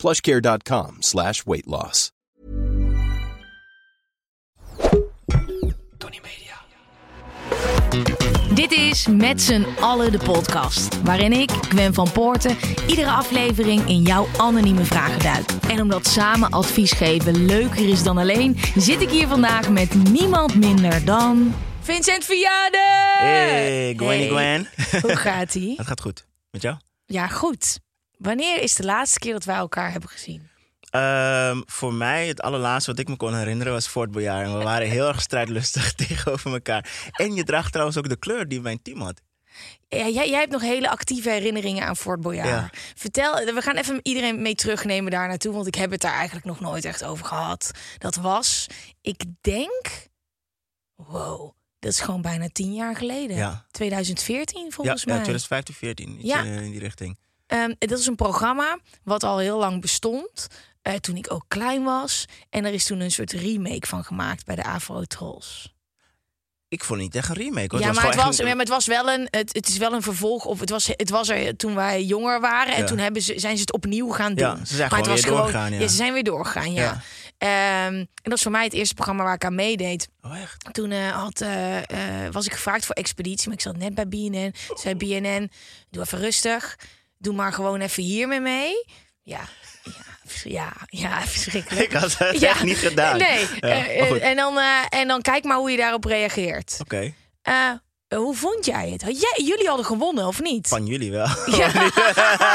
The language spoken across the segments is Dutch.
plushcare.com slash weight loss. Tony Media. Dit is Met z'n allen de podcast. Waarin ik, Gwen van Poorten, iedere aflevering in jouw anonieme vragen duik. En omdat samen advies geven leuker is dan alleen, zit ik hier vandaag met niemand minder dan. Vincent Viade! Hey, Gwen, Gwen. Hoe gaat ie? Het gaat goed. Met jou? Ja, goed. Wanneer is de laatste keer dat wij elkaar hebben gezien? Ehm, voor mij, het allerlaatste wat ik me kon herinneren was Fort Boyard. En we waren heel erg strijdlustig tegenover elkaar. En je draagt trouwens ook de kleur die mijn team had. Ja, jij, jij hebt nog hele actieve herinneringen aan Fort Boyard. Ja. Vertel, we gaan even iedereen mee terugnemen daar naartoe, want ik heb het daar eigenlijk nog nooit echt over gehad. Dat was, ik denk, wow, dat is gewoon bijna tien jaar geleden. Ja. 2014 Ja, volgens ja, mij. 2015, 14. Iets Ja. in die richting. Ehm, dat is een programma wat al heel lang bestond. eh, toen ik ook klein was. En er is toen een soort remake van gemaakt bij de Afro Trolls. Ik vond het niet echt een remake. hoor. Ja, maar het, gewoon was, ja, maar het was wel een. Het, het is wel een vervolg. Of het was, het was er toen wij jonger waren. En Ja. toen hebben ze, zijn ze het opnieuw gaan doen. Ja, ze zijn maar het gewoon was weer doorgegaan, ja. Ze zijn weer doorgegaan, ja. Ehm, en dat is voor mij het eerste programma waar ik aan meedeed. Oh, echt? Toen eh, had, eh, was ik gevraagd voor expeditie, maar ik zat net bij BNN. Zei BNN, doe even rustig. Doe maar gewoon even hier mee mee. Ja, ja, ja, ja verschrikkelijk. Ik had het Ja. echt niet gedaan. Nee, Ja, eh, eh, en, dan, eh, en dan kijk maar hoe je daarop reageert. Oké, hoe vond jij het? Jij, jullie hadden gewonnen, of niet? van jullie wel. Ja.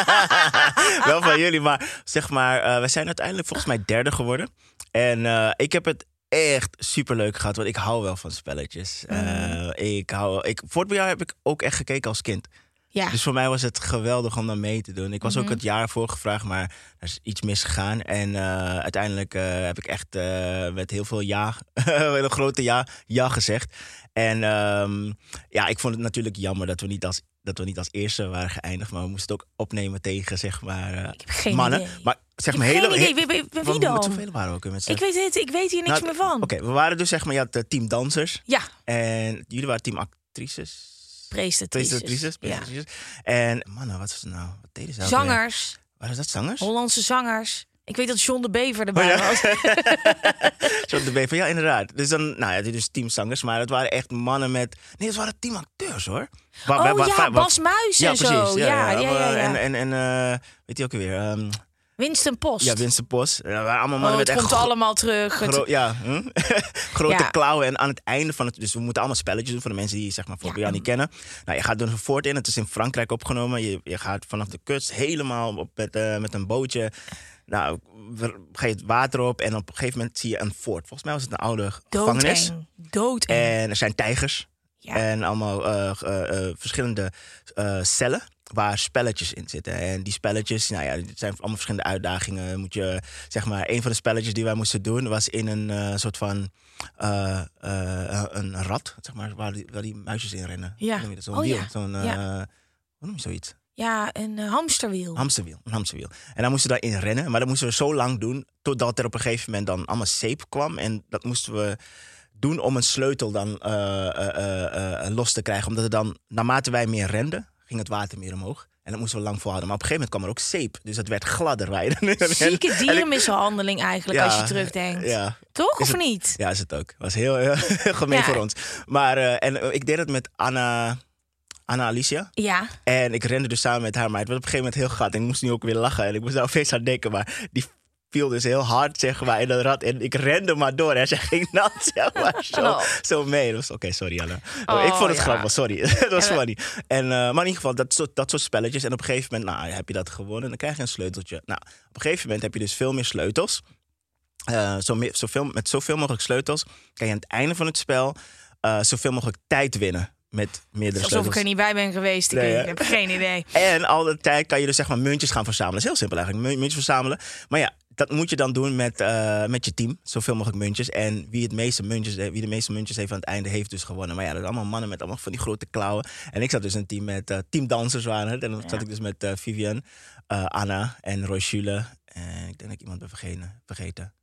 wel van jullie, maar zeg maar, we zijn uiteindelijk volgens mij derde geworden. En ik heb het echt super leuk gehad, want ik hou wel van spelletjes. Mm. Ik hou, ik, heb ik ook echt gekeken als kind. Ja. Dus voor mij was het geweldig om daar mee te doen. Ik was Mhm. ook het jaar voor gevraagd, maar er is iets misgegaan. En eh, uiteindelijk eh, heb ik echt eh, met heel veel ja, een hele grote ja, ja gezegd. En ehm, ja, ik vond het natuurlijk jammer dat we niet als, dat we niet als eerste waren geëindigd. Maar we moesten het ook opnemen tegen, zeg maar, ik heb geen mannen. idee. Maar zeg maar hele... idee. Wie, wie, wie dan? Zoveel waren we ook. Met Ik weet, het, ik weet hier niks Nou, meer van. Oké, we waren dus zeg maar, je had het team dansers. Ja, En jullie waren team actrices. Presentatrices. Ja. En mannen, wat was het nou? Wat deden ze? Zangers? Waren dat zangers? Hollandse zangers. Ik weet dat John de Bever erbij Oh, ja. was. Zo de B van ja, inderdaad. Dus dan, nou ja, dit is teamzangers, maar het waren echt mannen met. Nee, het waren teamacteurs hoor. Wa- Oh ja, Bas Muis en zo. Ja, ja, ja. ja, En, en, en eh, weet je ook weer? ehm, Winston Post. ja, Winston Post. Ja, allemaal oh, mannen het met echt komt allemaal terug. Het- gro- ja, hm? grote Ja. klauwen. En aan het einde van het. Dus we moeten allemaal spelletjes doen voor de mensen die zeg maar voor Ja. niet kennen. Nou, je gaat er een fort in. Het is in Frankrijk opgenomen. Je, je gaat vanaf de kust helemaal op met, eh, met een bootje. Nou, ga je het water op en op een gegeven moment zie je een fort. Volgens mij was het een oude gevangenis. Doodeng. Doodeng. En er zijn tijgers. Ja. En allemaal eh, eh, verschillende cellen waar spelletjes in zitten. En die spelletjes, nou ja, het zijn allemaal verschillende uitdagingen. Moet je, zeg maar, een van de spelletjes die wij moesten doen was in een eh, soort van eh, eh, een rad, zeg maar, waar die, waar die muisjes in rennen. Ja. Zo'n Oh, wiel. ja. Zo'n, Ja. hoe noem je zoiets? Ja, een hamsterwiel. Hamsterwiel, een hamsterwiel. En dan moesten we daarin rennen, maar dat moesten we zo lang doen totdat er op een gegeven moment dan allemaal zeep kwam. En dat moesten we doen om een sleutel dan los te krijgen. Omdat er dan, naarmate wij meer renden, ging het water meer omhoog. En dat moesten we lang volhouden. Maar op een gegeven moment kwam er ook zeep. Dus het werd gladder. rende. Zieke dierenmishandeling eigenlijk, als je terugdenkt. Ja, Toch, of het- niet? ja, is het ook. Was heel, heel gemeen Ja. voor ons. Maar eh, en eh, ik deed het met Anna, Anna Alicia. Ja. En ik rende dus samen met haar, maar het was op een gegeven moment heel gat. En ik moest nu ook weer lachen en ik moest daar opeens aan denken. Maar die viel dus heel hard, zeg maar, in dat rad. En ik rende maar door en ze ging nat, zeg maar, zo, Oh. zo mee. Dat Oké, sorry Anna. Oh, ik vond het ja. grappig, sorry. Het was En funny. En, eh, maar in ieder geval, dat soort, dat soort spelletjes. En op een gegeven moment, nou, heb je dat gewonnen. En dan krijg je een sleuteltje. Nou, op een gegeven moment heb je dus veel meer sleutels. Eh, zo meer, zoveel, met zoveel mogelijk sleutels kan je aan het einde van het spel eh, zoveel mogelijk tijd winnen. Met meerdere Alsof sleutels. ik er niet bij ben geweest. Ik, Nee, heb geen idee. En al de tijd kan je dus zeg maar muntjes gaan verzamelen. Dat is heel simpel eigenlijk. Mu- Muntjes verzamelen. Maar ja, dat moet je dan doen met, eh, met je team. Zoveel mogelijk muntjes. En wie, het meeste muntjes, wie de meeste muntjes heeft aan het einde, heeft dus gewonnen. Maar ja, dat zijn allemaal mannen met allemaal van die grote klauwen. En ik zat dus in een team met uh, teamdansers waren het. En dan zat ik dus met uh, Vivian, Anna en Rochule. En ik denk dat ik iemand ben vergeten. vergeten.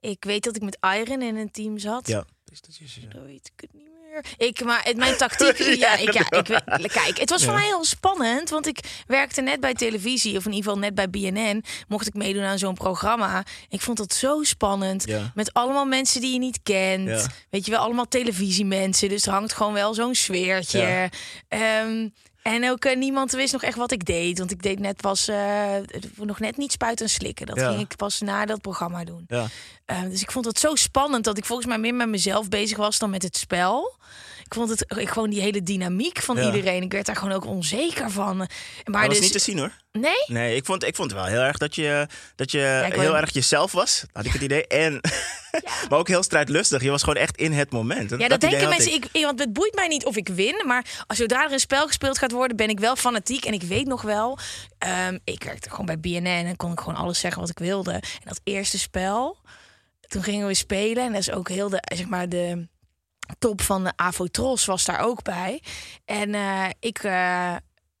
Ik weet dat ik met Iron in een team zat. Ja. Dat weet ik het niet meer. Ik, maar het, mijn tactiek. ja, ik, ja, ik, kijk, het was voor mij heel spannend. Want ik werkte net bij televisie, of in ieder geval net bij BNN. Mocht ik meedoen aan zo'n programma. Ik vond het zo spannend. Met allemaal mensen die je niet kent. Weet je wel, allemaal televisiemensen. Dus er hangt gewoon wel zo'n sfeertje. Um, en ook uh, niemand wist nog echt wat ik deed. Want ik deed net pas uh, nog net niet spuiten en slikken. Dat ging ik pas na dat programma doen. Ja. Uh, dus ik vond het zo spannend dat ik volgens mij meer met mezelf bezig was dan met het spel. Ik vond het ik, gewoon die hele dynamiek van iedereen. Ik werd daar gewoon ook onzeker van. Maar dat dus, was niet te zien hoor. Nee? Nee, ik vond, ik vond wel heel erg dat je, dat je heel erg jezelf was. Had ik het idee. En, maar ook heel strijdlustig. Je was gewoon echt in het moment. Ja, dat, denken mensen. Ik. want het boeit mij niet of ik win. Maar als zodra er een spel gespeeld gaat worden, ben ik wel fanatiek. En ik weet nog wel, um, ik werkte gewoon bij BNN en kon ik gewoon alles zeggen wat ik wilde. En dat eerste spel, toen gingen we spelen. En dat is ook heel de, zeg maar, de top van de Avotros was daar ook bij. En uh, ik... Uh,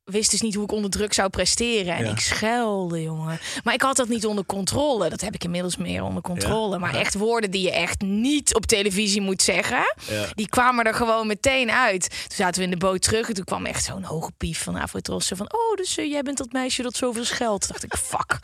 wist dus niet hoe ik onder druk zou presteren. En ik schelde, jongen. Maar ik had dat niet onder controle. Dat heb ik inmiddels meer onder controle. Maar echt woorden die je echt niet op televisie moet zeggen. Die kwamen er gewoon meteen uit. Toen zaten we in de boot terug. En toen kwam echt zo'n hoge pief van Avotrossen. Van, oh, dus uh, jij bent dat meisje dat zoveel scheldt. Toen dacht ik, fuck.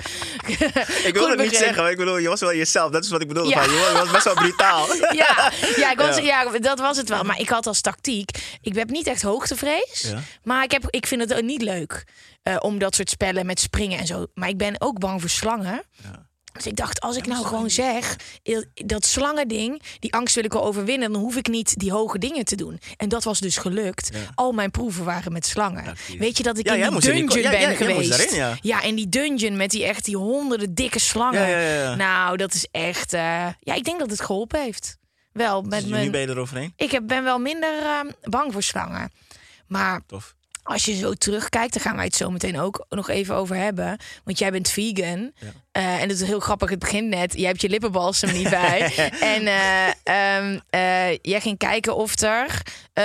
ik wil het niet zeggen. Maar ik bedoel, je was wel jezelf. Dat is wat ik bedoelde. Ja. je was best wel brutaal. ja, ja, ik was, ja. dat was het wel. Maar ik had als tactiek... Ik heb niet echt hoogtevrees. Maar ik, heb, ik vind het niet leuk uh, om dat soort spellen met springen en zo. Maar ik ben ook bang voor slangen. Ja. Dus ik dacht, als ik nou gewoon zeg, dat slangending, die angst wil ik wel overwinnen, dan hoef ik niet die hoge dingen te doen. En dat was dus gelukt. Al mijn proeven waren met slangen. Weet je dat ik in die dungeon ben geweest? ja. in die dungeon met die echt die honderden dikke slangen. Nou, dat is echt. Uh, ja, ik denk dat het geholpen heeft. Wel, met dus mijn, nu ben je eroverheen? Ik heb, ben wel minder uh, bang voor slangen. Maar Tof als je zo terugkijkt, daar gaan wij het zo meteen ook nog even over hebben. Want jij bent vegan. Uh, en het is heel grappig, het begint net. Jij hebt je lippenbalsem niet bij. en uh, um, uh, jij ging kijken of er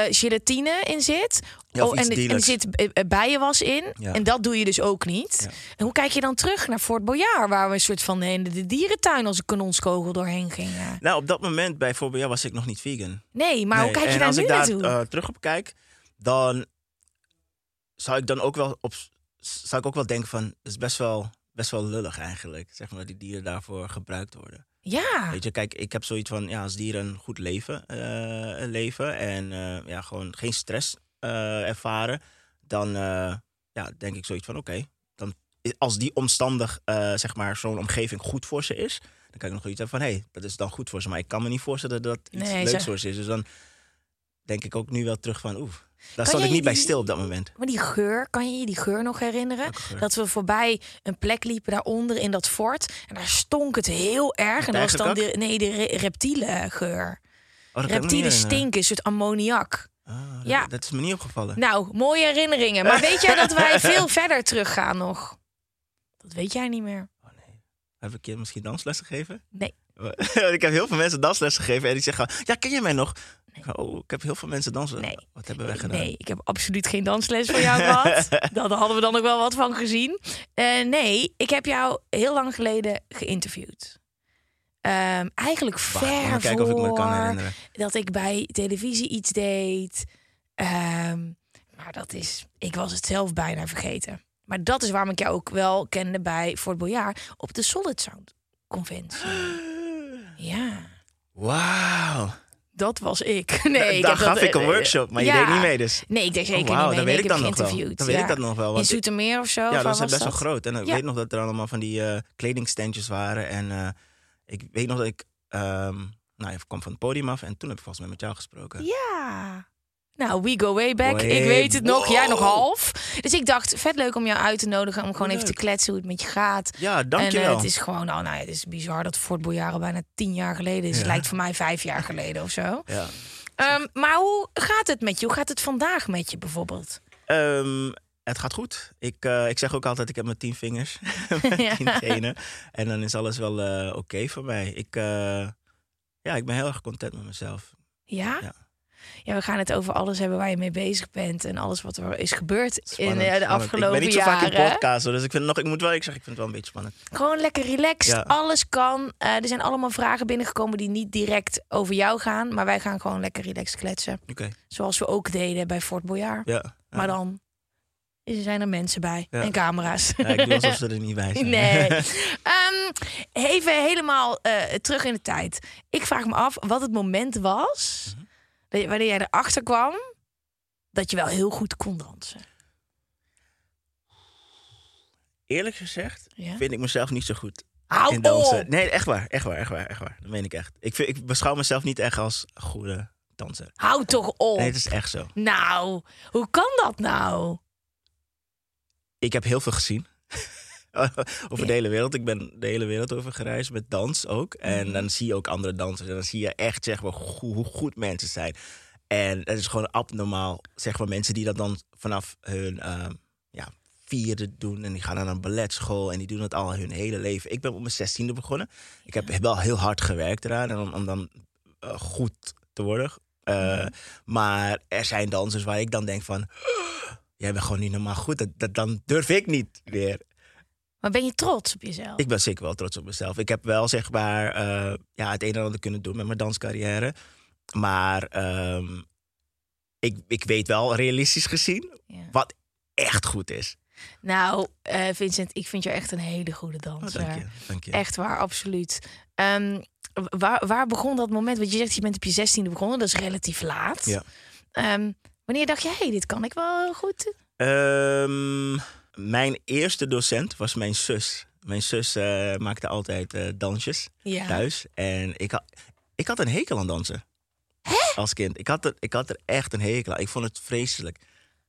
gelatine in zit. oh, en, er zit bijenwas in. Ja. En dat doe je dus ook niet. En hoe kijk je dan terug naar Fort Boyard, waar we een soort van de, de dierentuin als een kanonskogel doorheen gingen? Nou, op dat moment bij Fort Boyard was ik nog niet vegan. Nee, maar hoe kijk je daar nu naartoe? Als ik daar terug op kijk, dan zou ik dan ook wel op zou ik ook wel denken van het is best wel best wel lullig eigenlijk zeg maar dat die dieren daarvoor gebruikt worden. Ja. Weet je kijk ik heb zoiets van ja als dieren een goed leven uh, leven en uh, ja gewoon geen stress uh, ervaren dan ja denk ik zoiets van oké dan als die omstandig zeg maar zo'n omgeving goed voor ze is dan kan ik nog iets hebben van hé hey, dat is dan goed voor ze maar ik kan me niet voorstellen dat dat iets nee, leuks voor ze is. Dus dan denk ik ook nu wel terug van oeh daar stond ik niet bij stil op dat moment. Maar die geur, kan je je die geur nog herinneren? Dat we voorbij een plek liepen daaronder in dat fort. En daar stonk het heel erg. En dat was dan de, nee, de reptiele geur. Oh, reptielen stinken, een soort ammoniak. Ah, ja. Dat is me niet opgevallen. Nou, mooie herinneringen. Maar weet jij dat wij veel verder teruggaan nog? Dat weet jij niet meer. Oh nee. Heb ik je misschien danslessen gegeven? Nee. ik heb heel veel mensen danslessen gegeven en die zeggen: Ja, ken je mij nog? Oh, ik heb heel veel mensen dansen. Nee. Wat hebben wij gedaan? Nee, ik heb absoluut geen dansles voor jou gehad. Daar hadden we dan nog wel wat van gezien. Uh, nee, ik heb jou heel lang geleden geïnterviewd. Um, eigenlijk Wacht, ver kijken voor of ik me kan herinneren. dat ik bij televisie iets deed. Um, maar dat is, ik was het zelf bijna vergeten. Maar dat is waarom ik jou ook wel kende bij Fort Boyard op de Solid Sound conventie. ja. Wauw. Dat was ik. Nee, Daar gaf ik een eh, workshop, maar je deed niet mee dus. Nee, ik deed zeker oh, wow, niet mee. Dan weet ik, dan nog wel. Dan weet ik dat nog wel. In Zoetermeer of zo? Ja, dat is best wel groot. En ik weet nog dat er allemaal van die uh, kledingstandjes waren. En uh, ik weet nog dat ik... Um, nou, ik kwam van het podium af en toen heb ik volgens mij met jou gesproken. Ja. Nou, we go way back. ik weet het nog. Jij nog half. Dus ik dacht, vet leuk om jou uit te nodigen. Om gewoon even te kletsen hoe het met je gaat. Ja, dankjewel. En uh, het is gewoon, nou, nou, het is bizar dat Fort Boyard bijna tien jaar geleden is. Het lijkt voor mij vijf jaar geleden of zo. Ja. Um, maar hoe gaat het met je? Hoe gaat het vandaag met je bijvoorbeeld? Um, het gaat goed. Ik, eh, ik zeg ook altijd, ik heb mijn tien vingers. mijn Ja. tien tenen. En dan is alles wel eh, oké voor mij. Ik, ja, ik ben heel erg content met mezelf. Ja? Ja. Ja? we gaan het over alles hebben waar je mee bezig bent en alles wat er is gebeurd in Spannend, eh, de afgelopen Ik ben niet zo jaren. vaak in podcast, hoor, dus ik vind nog, ik moet wel, ik zeg, ik vind het wel een beetje spannend. Gewoon lekker relaxed, Ja. alles kan. Eh, er zijn allemaal vragen binnengekomen die niet direct over jou gaan, maar wij gaan gewoon lekker relaxed kletsen. Oké, Zoals we ook deden bij Fort Boyard. ja. ja. Maar dan er zijn er mensen bij Ja. en camera's. Ja, ik doe alsof ze er niet bij zijn. Nee. Ehm, even helemaal eh, terug in de tijd. Ik vraag me af wat het moment was Mhm. Wanneer jij erachter kwam dat je wel heel goed kon dansen. Eerlijk gezegd Ja? vind ik mezelf niet zo goed Hou in dansen. op! Nee, echt waar, echt waar, echt waar, echt waar. Dat meen ik echt. Ik, vind, ik beschouw mezelf niet echt als goede danser. Hou toch op! Nee, het is echt zo. Nou, hoe kan dat nou? Ik heb heel veel gezien. over de hele wereld. Ik ben de hele wereld over gereisd met dans ook. En Mhm. dan zie je ook andere dansers. En dan zie je echt zeg maar, hoe, goed mensen zijn. En het is gewoon abnormaal. Zeg maar mensen die dat dan vanaf hun ehm, ja, vierde doen. En die gaan naar een balletschool. En die doen het al hun hele leven. Ik ben op mijn zestiende begonnen. Ik heb wel heel hard gewerkt eraan. En om, om dan eh, goed te worden. Eh, Mhm. Maar er zijn dansers waar ik dan denk van... Jij bent gewoon niet normaal goed. Dat, dat, dan durf ik niet weer. Maar ben je trots op jezelf? Ik ben zeker wel trots op mezelf. Ik heb wel zeg maar eh, ja, het een en ander kunnen doen met mijn danscarrière. Maar ehm, ik, ik weet wel realistisch gezien Ja. wat echt goed is. Nou, eh, Vincent, ik vind je echt een hele goede Oh, danser. dank je. Dank je. Echt waar, absoluut. Ehm, waar, waar begon dat moment? Want je zegt je bent op je zestiende begonnen, dat is relatief laat. Ja. Ehm, wanneer dacht je, hey, dit kan ik wel goed? Ehm, mijn eerste docent was mijn zus. Mijn zus eh, maakte altijd eh, dansjes Ja. thuis. En ik had, ik had een hekel aan dansen. Als kind. Ik had, er, ik had er echt een hekel aan. Ik vond het vreselijk.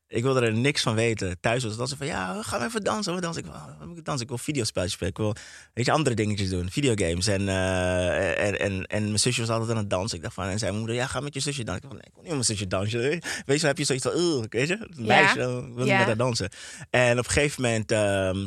Ik wilde er niks van weten. Thuis was het zo van, ja, gaan we even dansen. We dansen. Ik wil, ik dansen? Ik wil videospelletjes spelen. Ik wil weet je, andere dingetjes doen. Videogames. En, eh, en, en, en mijn zusje was altijd aan het dansen. Ik dacht van, en zei mijn moeder, ja, ga met je zusje dansen. Ik, van, nee, ik wil niet met mijn zusje dansen. Weet je, dan heb je zoiets van, weet je, een meisje, dan wil niet Ja. met haar dansen. En op een gegeven moment, ehm,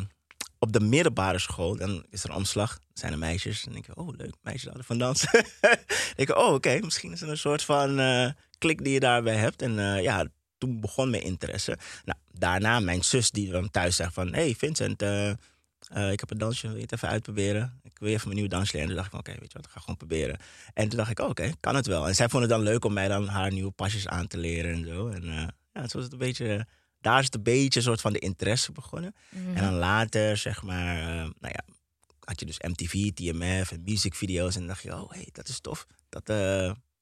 op de middelbare school, dan is er een omslag. zijn er meisjes. En denk ik, oh leuk, meisjes houden van dansen. dan denk ik, oh oké, misschien is er een soort van eh, klik die je daarbij hebt. En eh, ja, toen begon mijn interesse. Nou, daarna mijn zus die dan thuis zegt van... hey Vincent, eh, eh, ik heb een dansje, wil je het even uitproberen? Ik wil even mijn nieuwe dansje leren. En toen dacht ik van, oké, weet je wat, ik ga gewoon proberen. En toen dacht ik, oh, oké, kan het wel. En zij vond het dan leuk om mij dan haar nieuwe pasjes aan te leren en zo. En eh, ja, zo was het een beetje... daar is het een beetje een soort van de interesse begonnen. Mhm. En dan later, zeg maar, nou ja, had je dus MTV, TMF en musicvideo's. En dan dacht je, oh, hey, dat is tof. Dat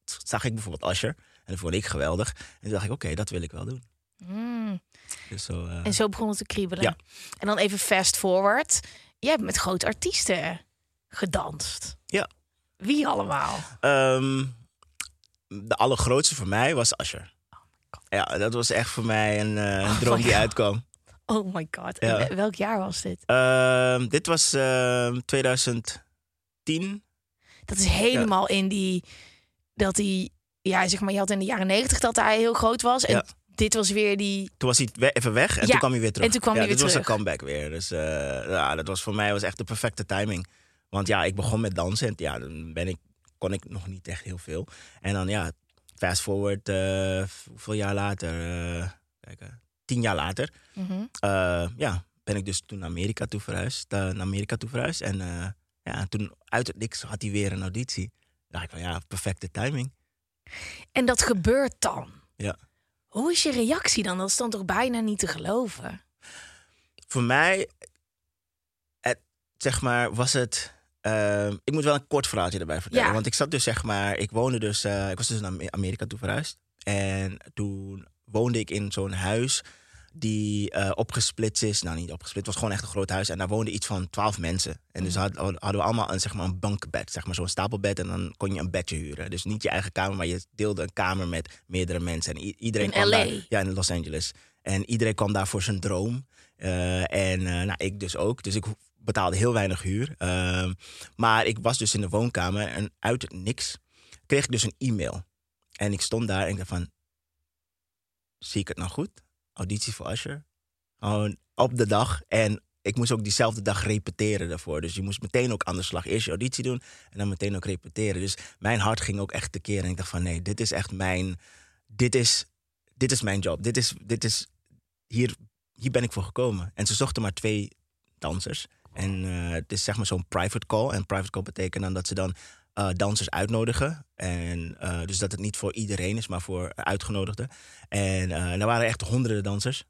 zag ik bijvoorbeeld Asher. En dat vond ik geweldig. En toen dacht ik, oké, dat wil ik wel doen. Mm. Dus zo, eh, En zo begon het te kriebelen. Ja. En dan even fast forward. Jij hebt met grote artiesten gedanst. Ja. Wie allemaal? Ehm, de allergrootste voor mij was Asher. Ja, dat was echt voor mij een, eh, Oh droom die God. uitkwam. Oh my god. Ja. Welk jaar was dit? Ehm, dit was ehm 2010. Dat is helemaal in die... Dat die... Ja, zeg maar, je had in de jaren negentig dat hij heel groot was. En Ja. dit was weer die... Toen was hij even weg en Ja, toen kwam hij weer terug. en toen kwam ja, hij weer dit was een comeback weer. Dus eh, ja, dat was voor mij was echt de perfecte timing. Want ja, ik begon met dansen en ja, dan ben ik, kon ik nog niet echt heel veel. En dan ja, fast forward, eh, hoeveel jaar later? kijk, eh, tien jaar later. Mhm. ja, ben ik dus toen naar Amerika toe verhuisd. naar Amerika toe verhuisd. En ja, toen uit het niks had hij weer een auditie. dacht ik van ja, perfecte timing. En dat gebeurt dan. Ja. Hoe is je reactie dan? Dat is dan toch bijna niet te geloven? voor mij, het, zeg maar, was het. ehm, ik moet wel een kort verhaaltje erbij vertellen. Ja. Want ik zat dus, zeg maar, ik woonde dus, eh, ik was dus naar Ame- Amerika toe verhuisd. En toen woonde ik in zo'n huis die eh, opgesplitst is. Nou, niet opgesplitst, het was gewoon echt een groot huis. En daar woonden iets van twaalf mensen. En dus had- hadden we allemaal een, zeg maar, een bankbed, zeg maar, zo'n stapelbed. En dan kon je een bedje huren. Dus niet je eigen kamer, maar je deelde een kamer met meerdere mensen. En iedereen In kwam LA? daar- ja, in Los Angeles. En iedereen kwam daar voor zijn droom. Eh, en eh, nou, ik dus ook. Dus ik betaalde heel weinig huur. Ehm, maar ik was dus in de woonkamer en uit het niks kreeg ik dus een e-mail. En ik stond daar en ik dacht van... Zie ik het nou goed? Auditie voor Usher? Gewoon op de dag. En ik moest ook diezelfde dag repeteren daarvoor. Dus je moest meteen ook aan de slag. Eerst je auditie doen en dan meteen ook repeteren. Dus mijn hart ging ook echt tekeer. En ik dacht van nee, dit is echt mijn... Dit is, dit is mijn job. Dit is, dit is, hier, hier ben ik voor gekomen. En ze zochten maar twee dansers. En eh, het is zeg maar zo'n private call. En private call betekent dan dat ze dan eh, dansers uitnodigen. En uh, dus dat het niet voor iedereen is, maar voor uitgenodigden. En uh, er waren echt honderden dansers.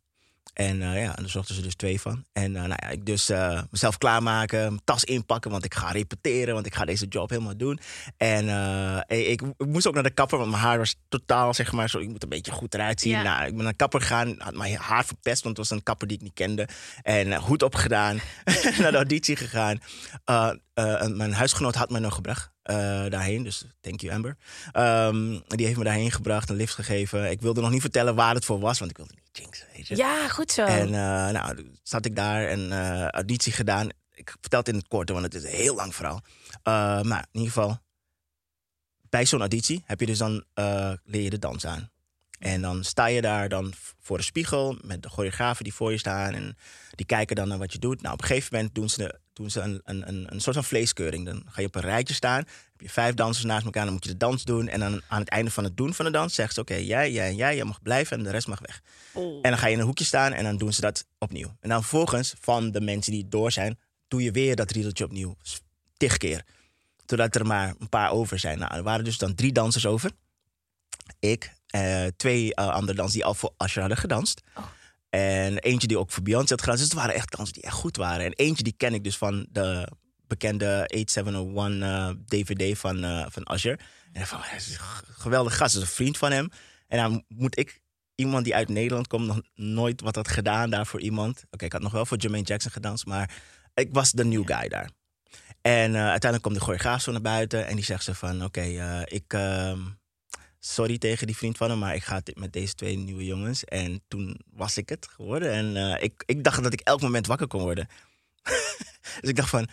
En uh, ja, en daar zochten ze dus twee van. En uh, nou ja, ik dus uh, mezelf klaarmaken, mijn tas inpakken, want ik ga repeteren, want ik ga deze job helemaal doen. En ik, ik, moest ook naar de kapper, want mijn haar was totaal, zeg maar, zo, ik moet een beetje goed eruit zien. Ja. Nou, ik ben naar de kapper gegaan, had mijn haar verpest, want het was een kapper die ik niet kende. En goed opgedaan, naar de auditie gegaan. mijn huisgenoot had me nog gebracht. Uh, daarheen. Dus thank you, Amber. Um, die heeft me daarheen gebracht, een lift gegeven. Ik wilde nog niet vertellen waar het voor was, want ik wilde niet jinxen. Weet je. Ja, goed zo. En uh, nou, zat ik daar en uh, auditie gedaan. Ik vertel het in het kort, want het is een heel lang verhaal. maar in ieder geval, bij zo'n auditie heb je dus dan leer je de dans aan. En dan sta je daar dan voor de spiegel met de choreografen die voor je staan. En die kijken dan naar wat je doet. Nou, op een gegeven moment doen ze, doen ze een, een, een soort van vleeskeuring. Dan ga je op een rijtje staan. Heb je vijf dansers naast elkaar. Dan moet je de dans doen. En dan aan het einde van het doen van de dans zeggen ze: Oké, jij, jij, jij, jij mag blijven en de rest mag weg. Oh. En dan ga je in een hoekje staan en dan doen ze dat opnieuw. En dan volgens van de mensen die door zijn, doe je weer dat riedeltje opnieuw. Tig keer. Totdat er maar een paar over zijn. Nou, er waren dus dan drie dansers over. Ik, uh, twee uh, andere dansers die al voor Asher hadden gedanst. Oh. En eentje die ook voor Beyoncé had gedanst. Dus het waren echt dansers die echt goed waren. En eentje die ken ik dus van de bekende 8701 uh, DVD van, uh, van Usher. En van, hij is een geweldige gast, is een vriend van hem. En dan moet ik iemand die uit Nederland komt, nog nooit wat had gedaan daar voor iemand. Oké, okay, ik had nog wel voor Jermaine Jackson gedanst, maar ik was de new guy daar. En uh, uiteindelijk komt de choreograaf zo naar buiten en die zegt ze van, oké, okay, ik ehm, sorry tegen die vriend van hem, maar ik ga dit met deze twee nieuwe jongens. En toen was ik het geworden. En uh, ik, ik dacht dat ik elk moment wakker kon worden. dus ik dacht van,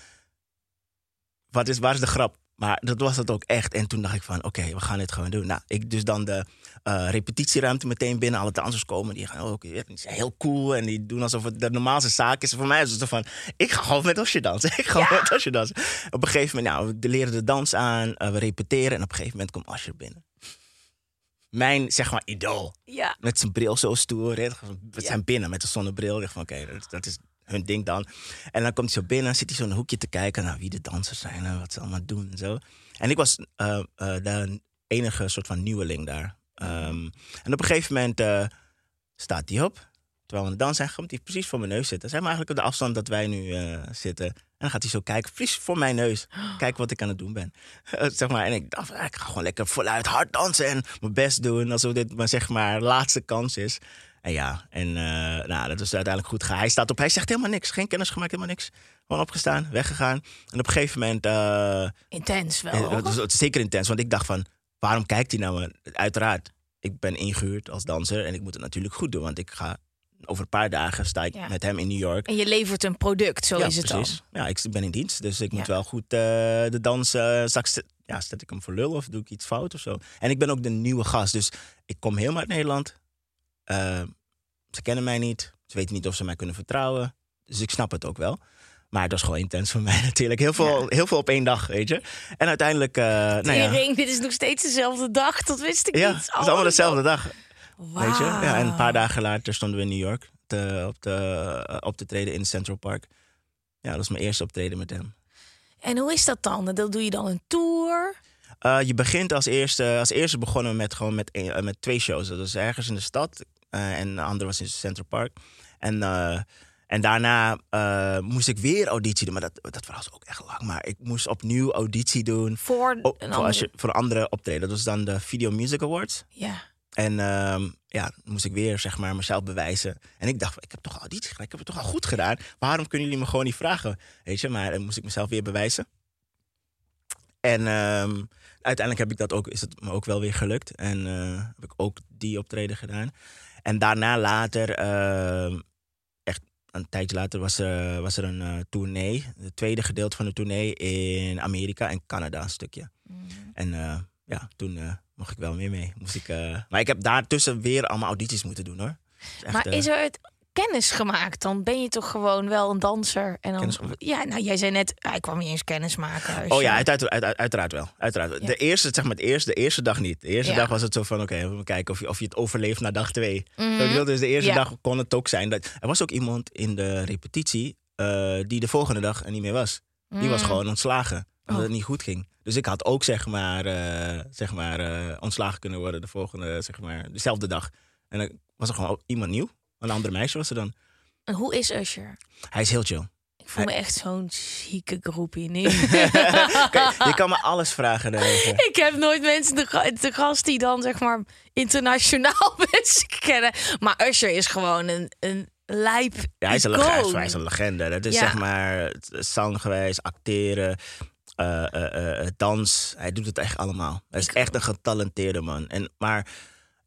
wat is, waar is de grap? Maar dat was het ook echt. En toen dacht ik van, oké, okay, we gaan dit gewoon doen. Nou, ik dus dan de uh, repetitieruimte meteen binnen. Alle dansers komen, die gaan ook, oh, die zijn heel cool. En die doen alsof het de normaalste zaak is. Voor mij is het van, ik ga gewoon met Osje dansen. Ik ga ja. met Osje dansen. Op een gegeven moment, nou, we leren de dans aan. Uh, we repeteren. En op een gegeven moment komt Asje binnen mijn, zeg maar, idool. Ja. Met zijn bril zo stoer. We zijn binnen met de zonnebril. Ik van, oké, okay, dat, dat, is hun ding dan. En dan komt hij zo binnen, zit hij zo in een hoekje te kijken naar wie de dansers zijn en wat ze allemaal doen en zo. En ik was uh, uh, de enige soort van nieuweling daar. Um, en op een gegeven moment uh, staat hij op. Terwijl we dans zijn, komt hij precies voor mijn neus zitten. Zijn we eigenlijk op de afstand dat wij nu zitten. En dan gaat hij zo kijken, precies voor mijn neus. Kijken wat ik aan het doen ben. zeg maar, en ik dacht, ik ga gewoon lekker voluit hard dansen en mijn best doen. Alsof dit mijn zeg maar laatste kans is. En ja, en uh, nou, dat is uiteindelijk goed gegaan. Hij staat op, hij zegt helemaal niks. Geen kennis gemaakt, helemaal niks. Gewoon opgestaan, weggegaan. En op een gegeven moment... Uh, intens wel. Het, zeker intens, want ik dacht van, waarom kijkt hij nou? Uiteraard, ik ben ingehuurd als danser en ik moet het natuurlijk goed doen. Want ik ga over een paar dagen sta ik ja. met hem in New York. En je levert een product, zo ja, is het precies. dan. Ja, ik ben in dienst, dus ik moet wel goed uh, de dans... Uh, straks ja, zet ik hem voor lul of doe ik iets fout of zo. En ik ben ook de nieuwe gast, dus ik kom helemaal uit Nederland. Uh, ze kennen mij niet. Ze weten niet of ze mij kunnen vertrouwen. Dus ik snap het ook wel. Maar het was gewoon intens voor mij natuurlijk. Heel veel, ja. heel veel op één dag, weet je. En uiteindelijk... Uh, nou ja. Dit is nog steeds dezelfde dag. Dat wist ik ja, niet. het is allemaal dezelfde dag. Wow. Weet je? Ja, en een paar dagen later stonden we in New York te, op, te, op te treden in Central Park. Ja, dat was mijn eerste optreden met hem. En hoe is dat dan? Dat doe je dan een tour? Uh, je begint als eerste, als eerste begonnen we met, gewoon met, uh, met twee shows. Dat was ergens in de stad uh, en de andere was in Central Park. En, en daarna moest ik weer auditie doen, maar dat, dat was ook echt lang. Maar ik moest opnieuw auditie doen. Voor een, oh, andere... voor, als je, voor een andere optreden. Dat was dan de Video Music Awards. Ja. En uh, ja, moest ik weer zeg maar mezelf bewijzen. En ik dacht, ik heb toch al auditie gedaan, ik heb het toch al goed gedaan. Waarom kunnen jullie me gewoon niet vragen? Weet je, maar dan moest ik mezelf weer bewijzen. En uh, uiteindelijk heb ik dat ook, is het me ook wel weer gelukt. En uh, heb ik ook die optreden gedaan. En daarna later, uh, echt een tijdje later, was er, was er een uh, tournee. Het tweede gedeelte van de tournee in Amerika en Canada een stukje. Mm. En ja, toen mocht ik wel meer mee. Moest ik, uh... Maar ik heb daartussen weer allemaal audities moeten doen hoor. Echt, maar is er het kennis gemaakt? Dan ben je toch gewoon wel een danser. En dan, ja, nou, jij zei net, hij kwam niet eens kennis maken. Dus Oh ja, ja. uit, uit, uit- uit- uiteraard wel. Uiteraard. Ja. De eerste, zeg maar, het eerste, de eerste dag niet. De eerste Ja. dag was het zo van, oké, we kijken of je, of je het overleeft na dag twee. Bedoel, dus de eerste Ja. dag kon het ook zijn. Dat, er was ook iemand in de repetitie eh, die de volgende dag er niet meer was. Die was Mm. gewoon ontslagen, omdat Oh. het niet goed ging. Dus ik had ook, zeg maar, eh, zeg maar eh, ontslagen kunnen worden de volgende, zeg maar, dezelfde dag. En dan was er gewoon iemand nieuw. Een andere meisje was er dan. En hoe is Usher? Hij is heel chill. Ik voel me echt zo'n zieke groepie nu. Kijk, je kan me alles vragen daarover. Ik heb nooit mensen te, ga- te gast die dan zeg maar internationaal mensen kennen. Maar Usher is gewoon een, een lijp Ja, hij is een, legende, hij is een legende. Dat is Ja. zeg maar zang geweest, acteren, eh, eh, eh, dans. Hij doet het echt allemaal. Hij is echt een getalenteerde man. En, maar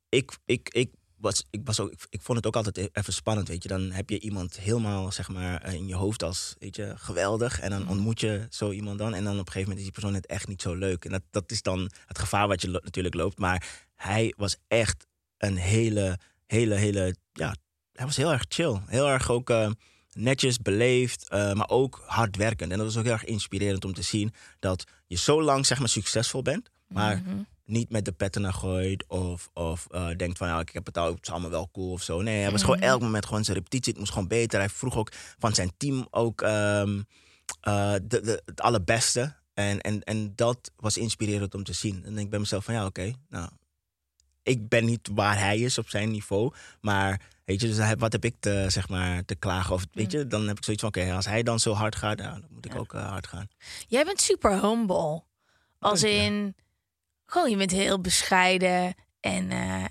ik, ik, ik, was, ik, was ook, ik, ik vond het ook altijd e- even spannend, weet je. Dan heb je iemand helemaal zeg maar, in je hoofd als weet je, geweldig. En dan ontmoet je zo iemand dan. En dan op een gegeven moment is die persoon het echt niet zo leuk. En dat, dat is dan het gevaar wat je lo- natuurlijk loopt. Maar hij was echt een hele, hele, hele... Ja, hij was heel erg chill. Heel erg ook netjes, beleefd, eh, maar ook hardwerkend. En dat was ook heel erg inspirerend om te zien dat je zo lang zeg maar, succesvol bent, maar Mhm. niet met de petten naar gooit of, of eh, denkt van nou, ik heb het al, het is allemaal wel cool of zo. Nee, hij was gewoon elk moment gewoon zijn repetitie. Het moest gewoon beter. Hij vroeg ook van zijn team ook ehm, eh, de, de, het allerbeste. En, en, en dat was inspirerend om te zien. En ik ben mezelf van ja, oké, nou, ik ben niet waar hij is op zijn niveau. Maar weet je, dus hij- wat heb ik te, zeg maar, te klagen? Of weet je, dan heb ik zoiets van oké, als hij dan zo hard gaat, nou, dan moet ik ook eh, hard gaan. Jij bent super humble. Als Dank je. in, gewoon je bent heel bescheiden. En eh,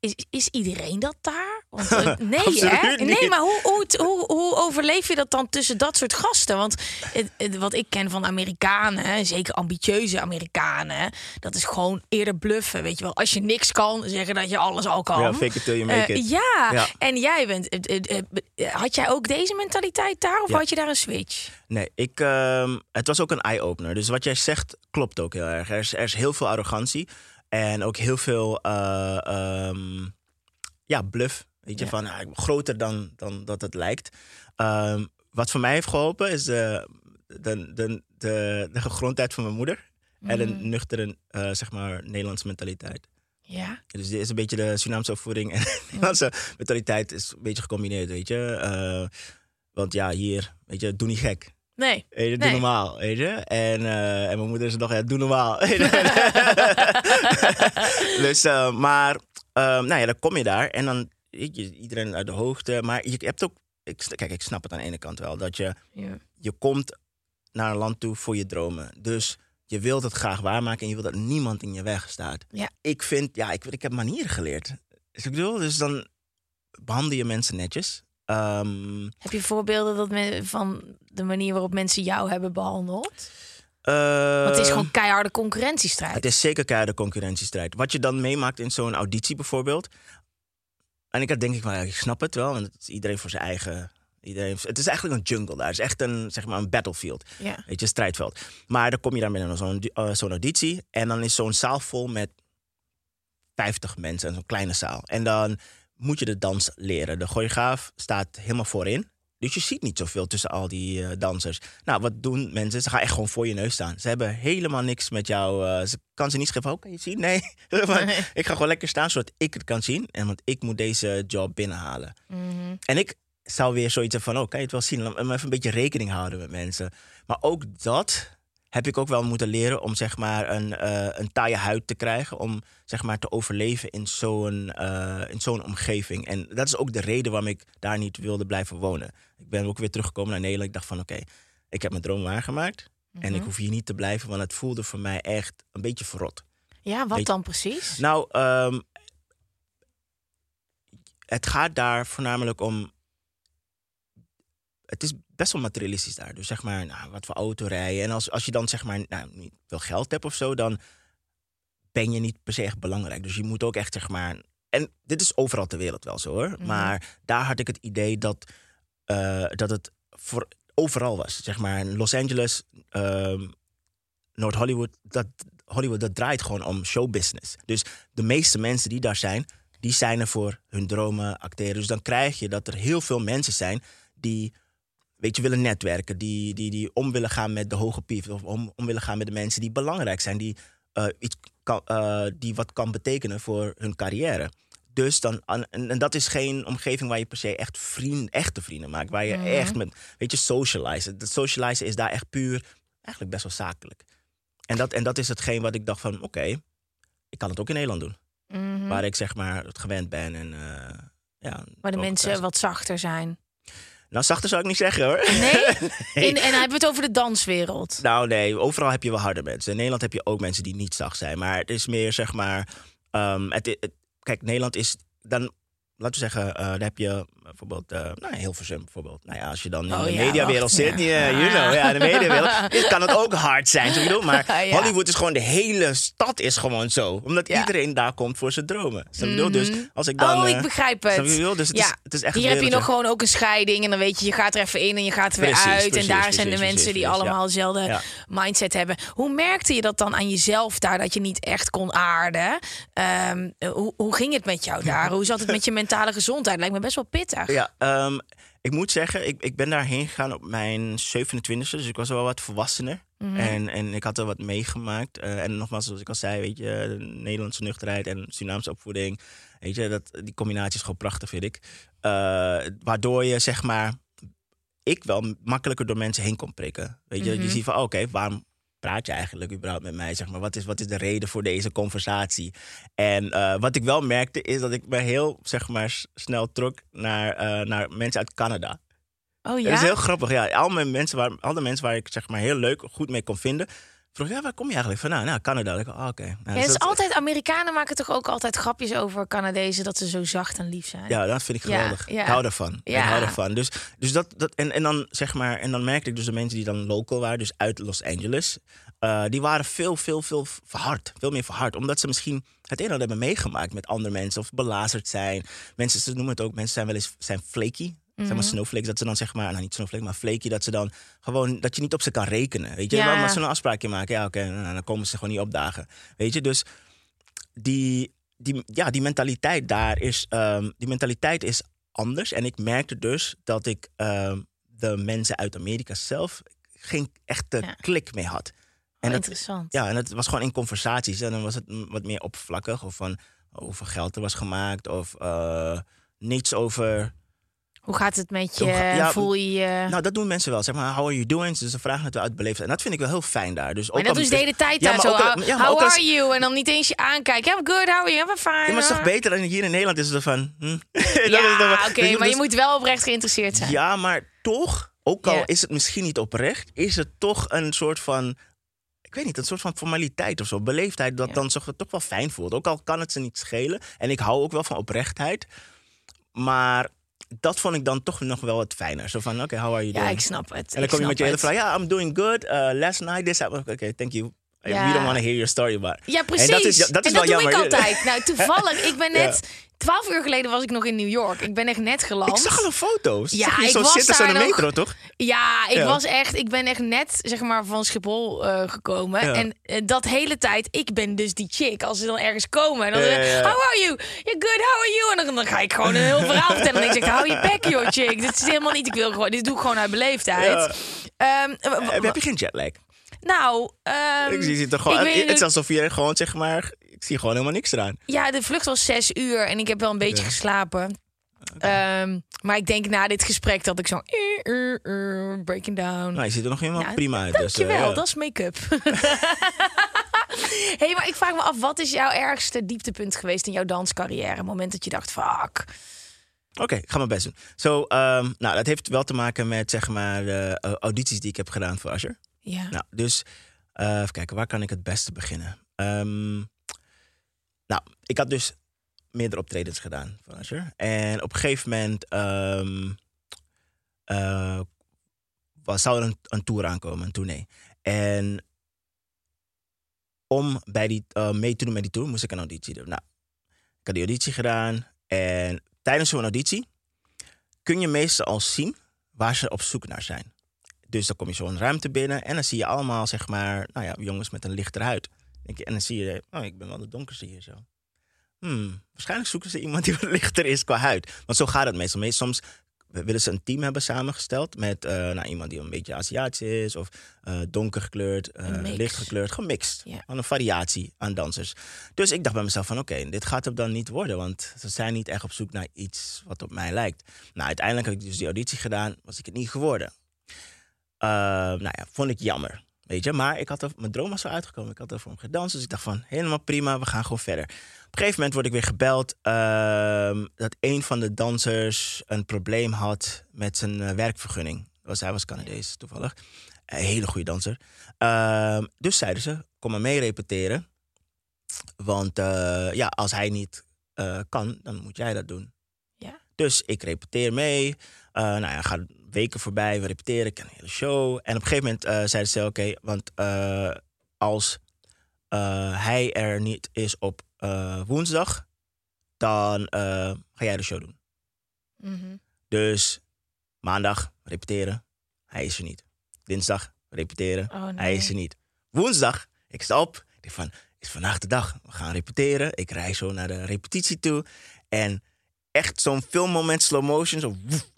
is, is iedereen dat daar? Want, nee, hè? Nee, maar hoe, hoe, hoe, hoe overleef je dat dan tussen dat soort gasten? Want het, het- wat ik ken van Amerikanen, zeker ambitieuze Amerikanen, dat is gewoon eerder bluffen. Weet je wel, als je niks kan, zeggen dat je alles al kan. Ja, fake it till you make Eh, it. ja. Ja. en jij bent. eh, had jij ook deze mentaliteit daar of Ja. had je daar een switch? Nee, ik, ehm, het was ook een eye-opener. Dus wat jij zegt klopt ook heel erg. Er is, er is heel veel arrogantie en ook heel veel eh, ehm, ja, bluff. Weet je, Ja. van groter dan, dan dat het lijkt. Ehm, wat voor mij heeft geholpen is de, de, de, de, de gegrondheid van mijn moeder. En een nuchtere, eh, zeg maar, Nederlandse mentaliteit. Ja. Dus dit is een beetje de Surinaamse opvoeding en de Nederlandse mentaliteit is een beetje gecombineerd, weet je. Eh, want ja, hier, weet je, doe niet gek. Nee. Weet je, doe Nee. normaal, weet je. En, eh, en mijn moeder is nog, ja, doe normaal. dus, eh, maar, eh, nou ja, dan kom je daar en dan, iedereen uit de hoogte. Maar je hebt ook, ik, kijk, ik snap het aan de ene kant wel, dat je, Ja. je komt naar een land toe voor je dromen. Dus je wilt het graag waarmaken en je wilt dat niemand in je weg staat. Ja. Ik vind, ja, ik, ik heb manieren geleerd. Dus ik bedoel, dus dan behandel je mensen netjes. Ehm, Heb je voorbeelden dat men, van de manier waarop mensen jou hebben behandeld? eh, Want het is gewoon keiharde concurrentiestrijd. Het is zeker keiharde concurrentiestrijd. Wat je dan meemaakt in zo'n auditie bijvoorbeeld. En ik had denk ik, wel, ja, ik snap het wel. Want het is iedereen voor zijn eigen... Iedereen, het is eigenlijk een jungle daar. Het is echt een, zeg maar, een battlefield. Ja. Weet je, strijdveld. Maar dan kom je daar binnen zo'n zo'n auditie. En dan is zo'n zaal vol met 50 mensen. Zo'n kleine zaal. En dan moet je de dans leren. De choreograaf staat helemaal voorin. Dus je ziet niet zoveel tussen al die eh, dansers. Nou, wat doen mensen? Ze gaan echt gewoon voor je neus staan. Ze hebben helemaal niks met jou. eh, ze kan ze niet schrijven. Oh, kan je het zien? Nee. Maar. Ik ga gewoon lekker staan zodat ik het kan zien. En want ik moet deze job binnenhalen. Mhm. En ik zou weer zoiets van, oh, kan je het wel zien? Laat me even een beetje rekening houden met mensen. Maar ook dat heb ik ook wel moeten leren om zeg maar een, eh, een taaie huid te krijgen. Om zeg maar te overleven in zo'n, eh, in zo'n omgeving. En dat is ook de reden waarom ik daar niet wilde blijven wonen. Ik ben ook weer teruggekomen naar Nederland. Ik dacht van, oké, ik heb mijn droom waargemaakt. En ik hoef hier niet te blijven, want het voelde voor mij echt een beetje verrot. Ja, wat dan precies? Nou, ehm, het gaat daar voornamelijk om. Het is best wel materialistisch daar. Dus zeg maar, nou, wat voor auto rijden. En als, als je dan zeg maar nou, niet veel geld hebt of zo, dan ben je niet per se echt belangrijk. Dus je moet ook echt zeg maar. En dit is overal ter wereld wel zo hoor. Mhm. Maar daar had ik het idee dat, eh, dat het voor overal was. Zeg maar in Los Angeles, ehm, Noord-Hollywood, dat, Hollywood, dat draait gewoon om showbusiness. Dus de meeste mensen die daar zijn, die zijn er voor hun dromen acteren. Dus dan krijg je dat er heel veel mensen zijn die weet je, willen netwerken, die, die, die om willen gaan met de hoge pief, of om, om willen gaan met de mensen die belangrijk zijn, die, uh, iets kan, uh, die wat kan betekenen voor hun carrière. Dus dan, en, en, dat is geen omgeving waar je per se echt vriend, echte vrienden maakt. Waar je Mhm. echt met, weet je, socializen. Dat socializen is daar echt puur, eigenlijk best wel zakelijk. En dat, en dat is hetgeen wat ik dacht van, oké, ik kan het ook in Nederland doen. Mhm. Waar ik zeg maar het gewend ben. En, eh, ja, Waar de mensen thuis- wat zachter zijn. Nou, zachter zou ik niet zeggen hoor. Nee? Nee. In, en dan hebben we het over de danswereld. Nou nee, overal heb je wel harde mensen. In Nederland heb je ook mensen die niet zacht zijn. Maar het is meer zeg maar... ehm, het, het- kijk, Nederland is dan... Laten we zeggen, eh, dan heb je bijvoorbeeld... eh nou, Hilversum bijvoorbeeld. Nou ja, als je dan in Oh de ja, mediawereld zit... Ja, you know, ja, de mediawereld kan het ook hard zijn. Zo bedoel, maar Ja. Hollywood is gewoon... De hele stad is gewoon zo. Omdat Ja. iedereen daar komt voor zijn dromen. Snap je bedoel? Dus als ik dan... oh, eh, ik begrijp snap je het. bedoel? Dus het, ja. is, het is echt Hier heb je nog gewoon ook een scheiding. En dan weet je, je gaat er even in en je gaat er weer Precies, uit. precies, en daar precies, zijn de mensen die allemaal dezelfde mindset hebben. Hoe merkte je dat dan aan jezelf daar, dat je niet echt kon aarden? Ehm, hoe, hoe ging het met jou daar? Hoe zat het met je mentale gezondheid? Lijkt me best wel pittig. Ja, ehm, ik moet zeggen, ik, ik ben daarheen gegaan op mijn 27e. Dus ik was wel wat volwassener. Mhm. en, en ik had er wat meegemaakt. Eh, en nogmaals, zoals ik al zei, weet je, de Nederlandse nuchterheid en Surinaamse opvoeding. Weet je, dat, die combinatie is gewoon prachtig, vind ik. Eh, waardoor je, zeg maar, ik wel makkelijker door mensen heen kon prikken. Weet je, Mhm. je ziet van, oh, oké, waarom praat je eigenlijk überhaupt met mij? Zeg maar, wat is, wat is de reden voor deze conversatie? En eh, wat ik wel merkte, is dat ik me heel, zeg maar, snel trok naar, eh, naar mensen uit Canada. Oh Dat ja? is heel grappig. Ja, al, mijn mensen waar, al de mensen waar ik zeg maar heel leuk, goed mee kon vinden. Vroeg, ja, waar kom je eigenlijk vandaan? Nou, Canada. Ik, oh, oké. Nou, Ja, dus is dat- altijd, Amerikanen maken toch ook altijd grapjes over Canadezen dat ze zo zacht en lief zijn. Ja, dat vind ik geweldig. ja. Ik hou ervan. Ik hou ervan. Dus, dus dat, dat en, en dan zeg maar, en dan merkte ik dus de mensen die dan local waren, dus uit Los Angeles, eh, die waren veel, veel, veel verhard. Veel meer verhard. Omdat ze misschien het een en ander hebben meegemaakt met andere mensen of belazerd zijn. Mensen, ze noemen het ook, mensen zijn wel eens zijn flaky. Zeg Mhm. maar snowflakes, dat ze dan zeg maar, nou niet snowflake, maar flaky, dat ze dan gewoon, dat je niet op ze kan rekenen. Weet je, Ja. ze een afspraakje maken, ja oké, nou, dan komen ze gewoon niet opdagen. Weet je, dus die, die, ja, die mentaliteit daar is, ehm, die mentaliteit is anders. En ik merkte dus dat ik ehm, de mensen uit Amerika zelf geen echte Ja. klik mee had. Oh, En dat, interessant. ja, en het was gewoon in conversaties. En dan was het wat meer oppervlakkig. Of van hoeveel geld er was gemaakt. Of eh, niets over... Hoe gaat het met je? Ja, Voel je je... Nou, dat doen mensen wel. Zeg maar, how are you doing? Dus ze vragen het wel uit beleefdheid. En dat vind ik wel heel fijn daar. Dus maar ook dat doen ze de hele tijd Ja, daar zo. ook al- How, ja, maar how ook als- are you? En dan niet eens je aankijken. I'm good, how are you? I'm fine. Ja, maar het is toch beter dan hier in Nederland is het van... Hm. Ja, oké, je, maar je dus- moet wel oprecht geïnteresseerd zijn. Ja, maar toch, ook al is het misschien niet oprecht, is het toch een soort van. Ik weet niet, een soort van formaliteit of zo. Beleefdheid dat Ja. dan toch, toch wel fijn voelt. Ook al kan het ze niet schelen. En ik hou ook wel van oprechtheid. Maar dat vond ik dan toch nog wel wat fijner. Zo van, oké, how are you Ja, doing? ik snap het. en dan kom je met je hele het. vraag. Ja, I'm doing good. Uh, last night this happened. Oké, thank you. Ja. We don't want to hear your story, but... Ja, precies. En dat is, dat is en wel dat doe jammer. ik altijd. Nou, toevallig. Ik ben net... Twaalf uur geleden was ik nog in New York. Ik ben echt net geland. Ik zag alle foto's. Ja, Zag je ik zo was zitten zo in de daar nog. metro, toch? Ja, ik Ja. was echt, ik ben echt net zeg maar van Schiphol eh, gekomen. Ja. En eh, dat hele tijd, ik ben dus die chick. Als ze dan ergens komen en dan how are you? Yeah, good, how are you? En dan, dan ga ik gewoon een heel verhaal vertellen. En ik zeg, hou je bek joh chick. Dit is helemaal niet, ik wil gewoon, dit doe ik gewoon uit beleefdheid. Ja. Ehm, w- Heb, je geen jetlag? nou, ehm, Ik zie het er gewoon. Het niet- is alsof je gewoon zeg maar. Ik zie gewoon helemaal niks eraan. Ja, de vlucht was zes uur en ik heb wel een beetje geslapen. Ehm, maar ik denk na dit gesprek dat ik zo eh, eh, breaking down. Nou, je ziet er nog helemaal Ja, prima uit. Dus, Dankjewel, ja. dat is make-up. hey, maar ik vraag me af, wat is jouw ergste dieptepunt geweest in jouw danscarrière? Het moment dat je dacht, fuck. Oké, ik ga mijn best doen. Zo, ehm, nou, dat heeft wel te maken met zeg maar audities die ik heb gedaan voor Asher. Ja. Nou, dus even kijken, waar kan ik het beste beginnen? Ehm, nou, ik had dus meerdere optredens gedaan voor Asher. En op een gegeven moment ehm, eh, was, zou er een, een tour aankomen, een tournee. En om bij die, eh, mee te doen met die tour moest ik een auditie doen. Nou, ik had die auditie gedaan. En tijdens zo'n auditie kun je meestal al zien waar ze op zoek naar zijn. Dus dan kom je zo'n ruimte binnen en dan zie je allemaal, zeg maar, nou ja, jongens met een lichter huid. Denk je- En dan zie je, oh, ik ben wel de donkerste hier zo. hmm, waarschijnlijk zoeken ze iemand die wat lichter is qua huid. Want zo gaat het meestal. Meest- Soms willen ze een team hebben samengesteld met eh, nou, iemand die een beetje Aziatisch is of eh, donker gekleurd, eh, licht gekleurd, gemixt. Gewoon een variatie aan dansers. Dus ik dacht bij mezelf van oké, dit gaat hem dan niet worden, want ze zijn niet echt op zoek naar iets wat op mij lijkt. Nou, uiteindelijk heb ik dus die auditie gedaan, was ik het niet geworden. Nou ja, vond ik jammer. Weet je, maar ik had er, mijn droom was zo uitgekomen. Ik had er voor hem gedanst. Dus ik dacht van, helemaal prima, we gaan gewoon verder. Op een gegeven moment word ik weer gebeld ehm, dat een van de dansers een probleem had met zijn eh, werkvergunning. Was, hij was Canadees, toevallig. Een hele goede danser. Ehm, dus zeiden ze, kom maar mee repeteren. Want eh, ja, als hij niet eh, kan, dan moet jij dat doen. Ja. Dus ik repeteer mee. Eh nou ja, gaan weken voorbij, we repeteren, ik ken een hele show. En op een gegeven moment eh, zeiden ze, oké, want eh, als eh, hij er niet is op woensdag, dan ga jij de show doen. Mhm. Dus maandag repeteren, hij is er niet. Dinsdag repeteren, Oh, nee. hij is er niet. Woensdag, ik sta op, ik denk van, is vandaag de dag, we gaan repeteren. Ik rijd zo naar de repetitie toe en echt zo'n filmmoment, slow motion, zo woef.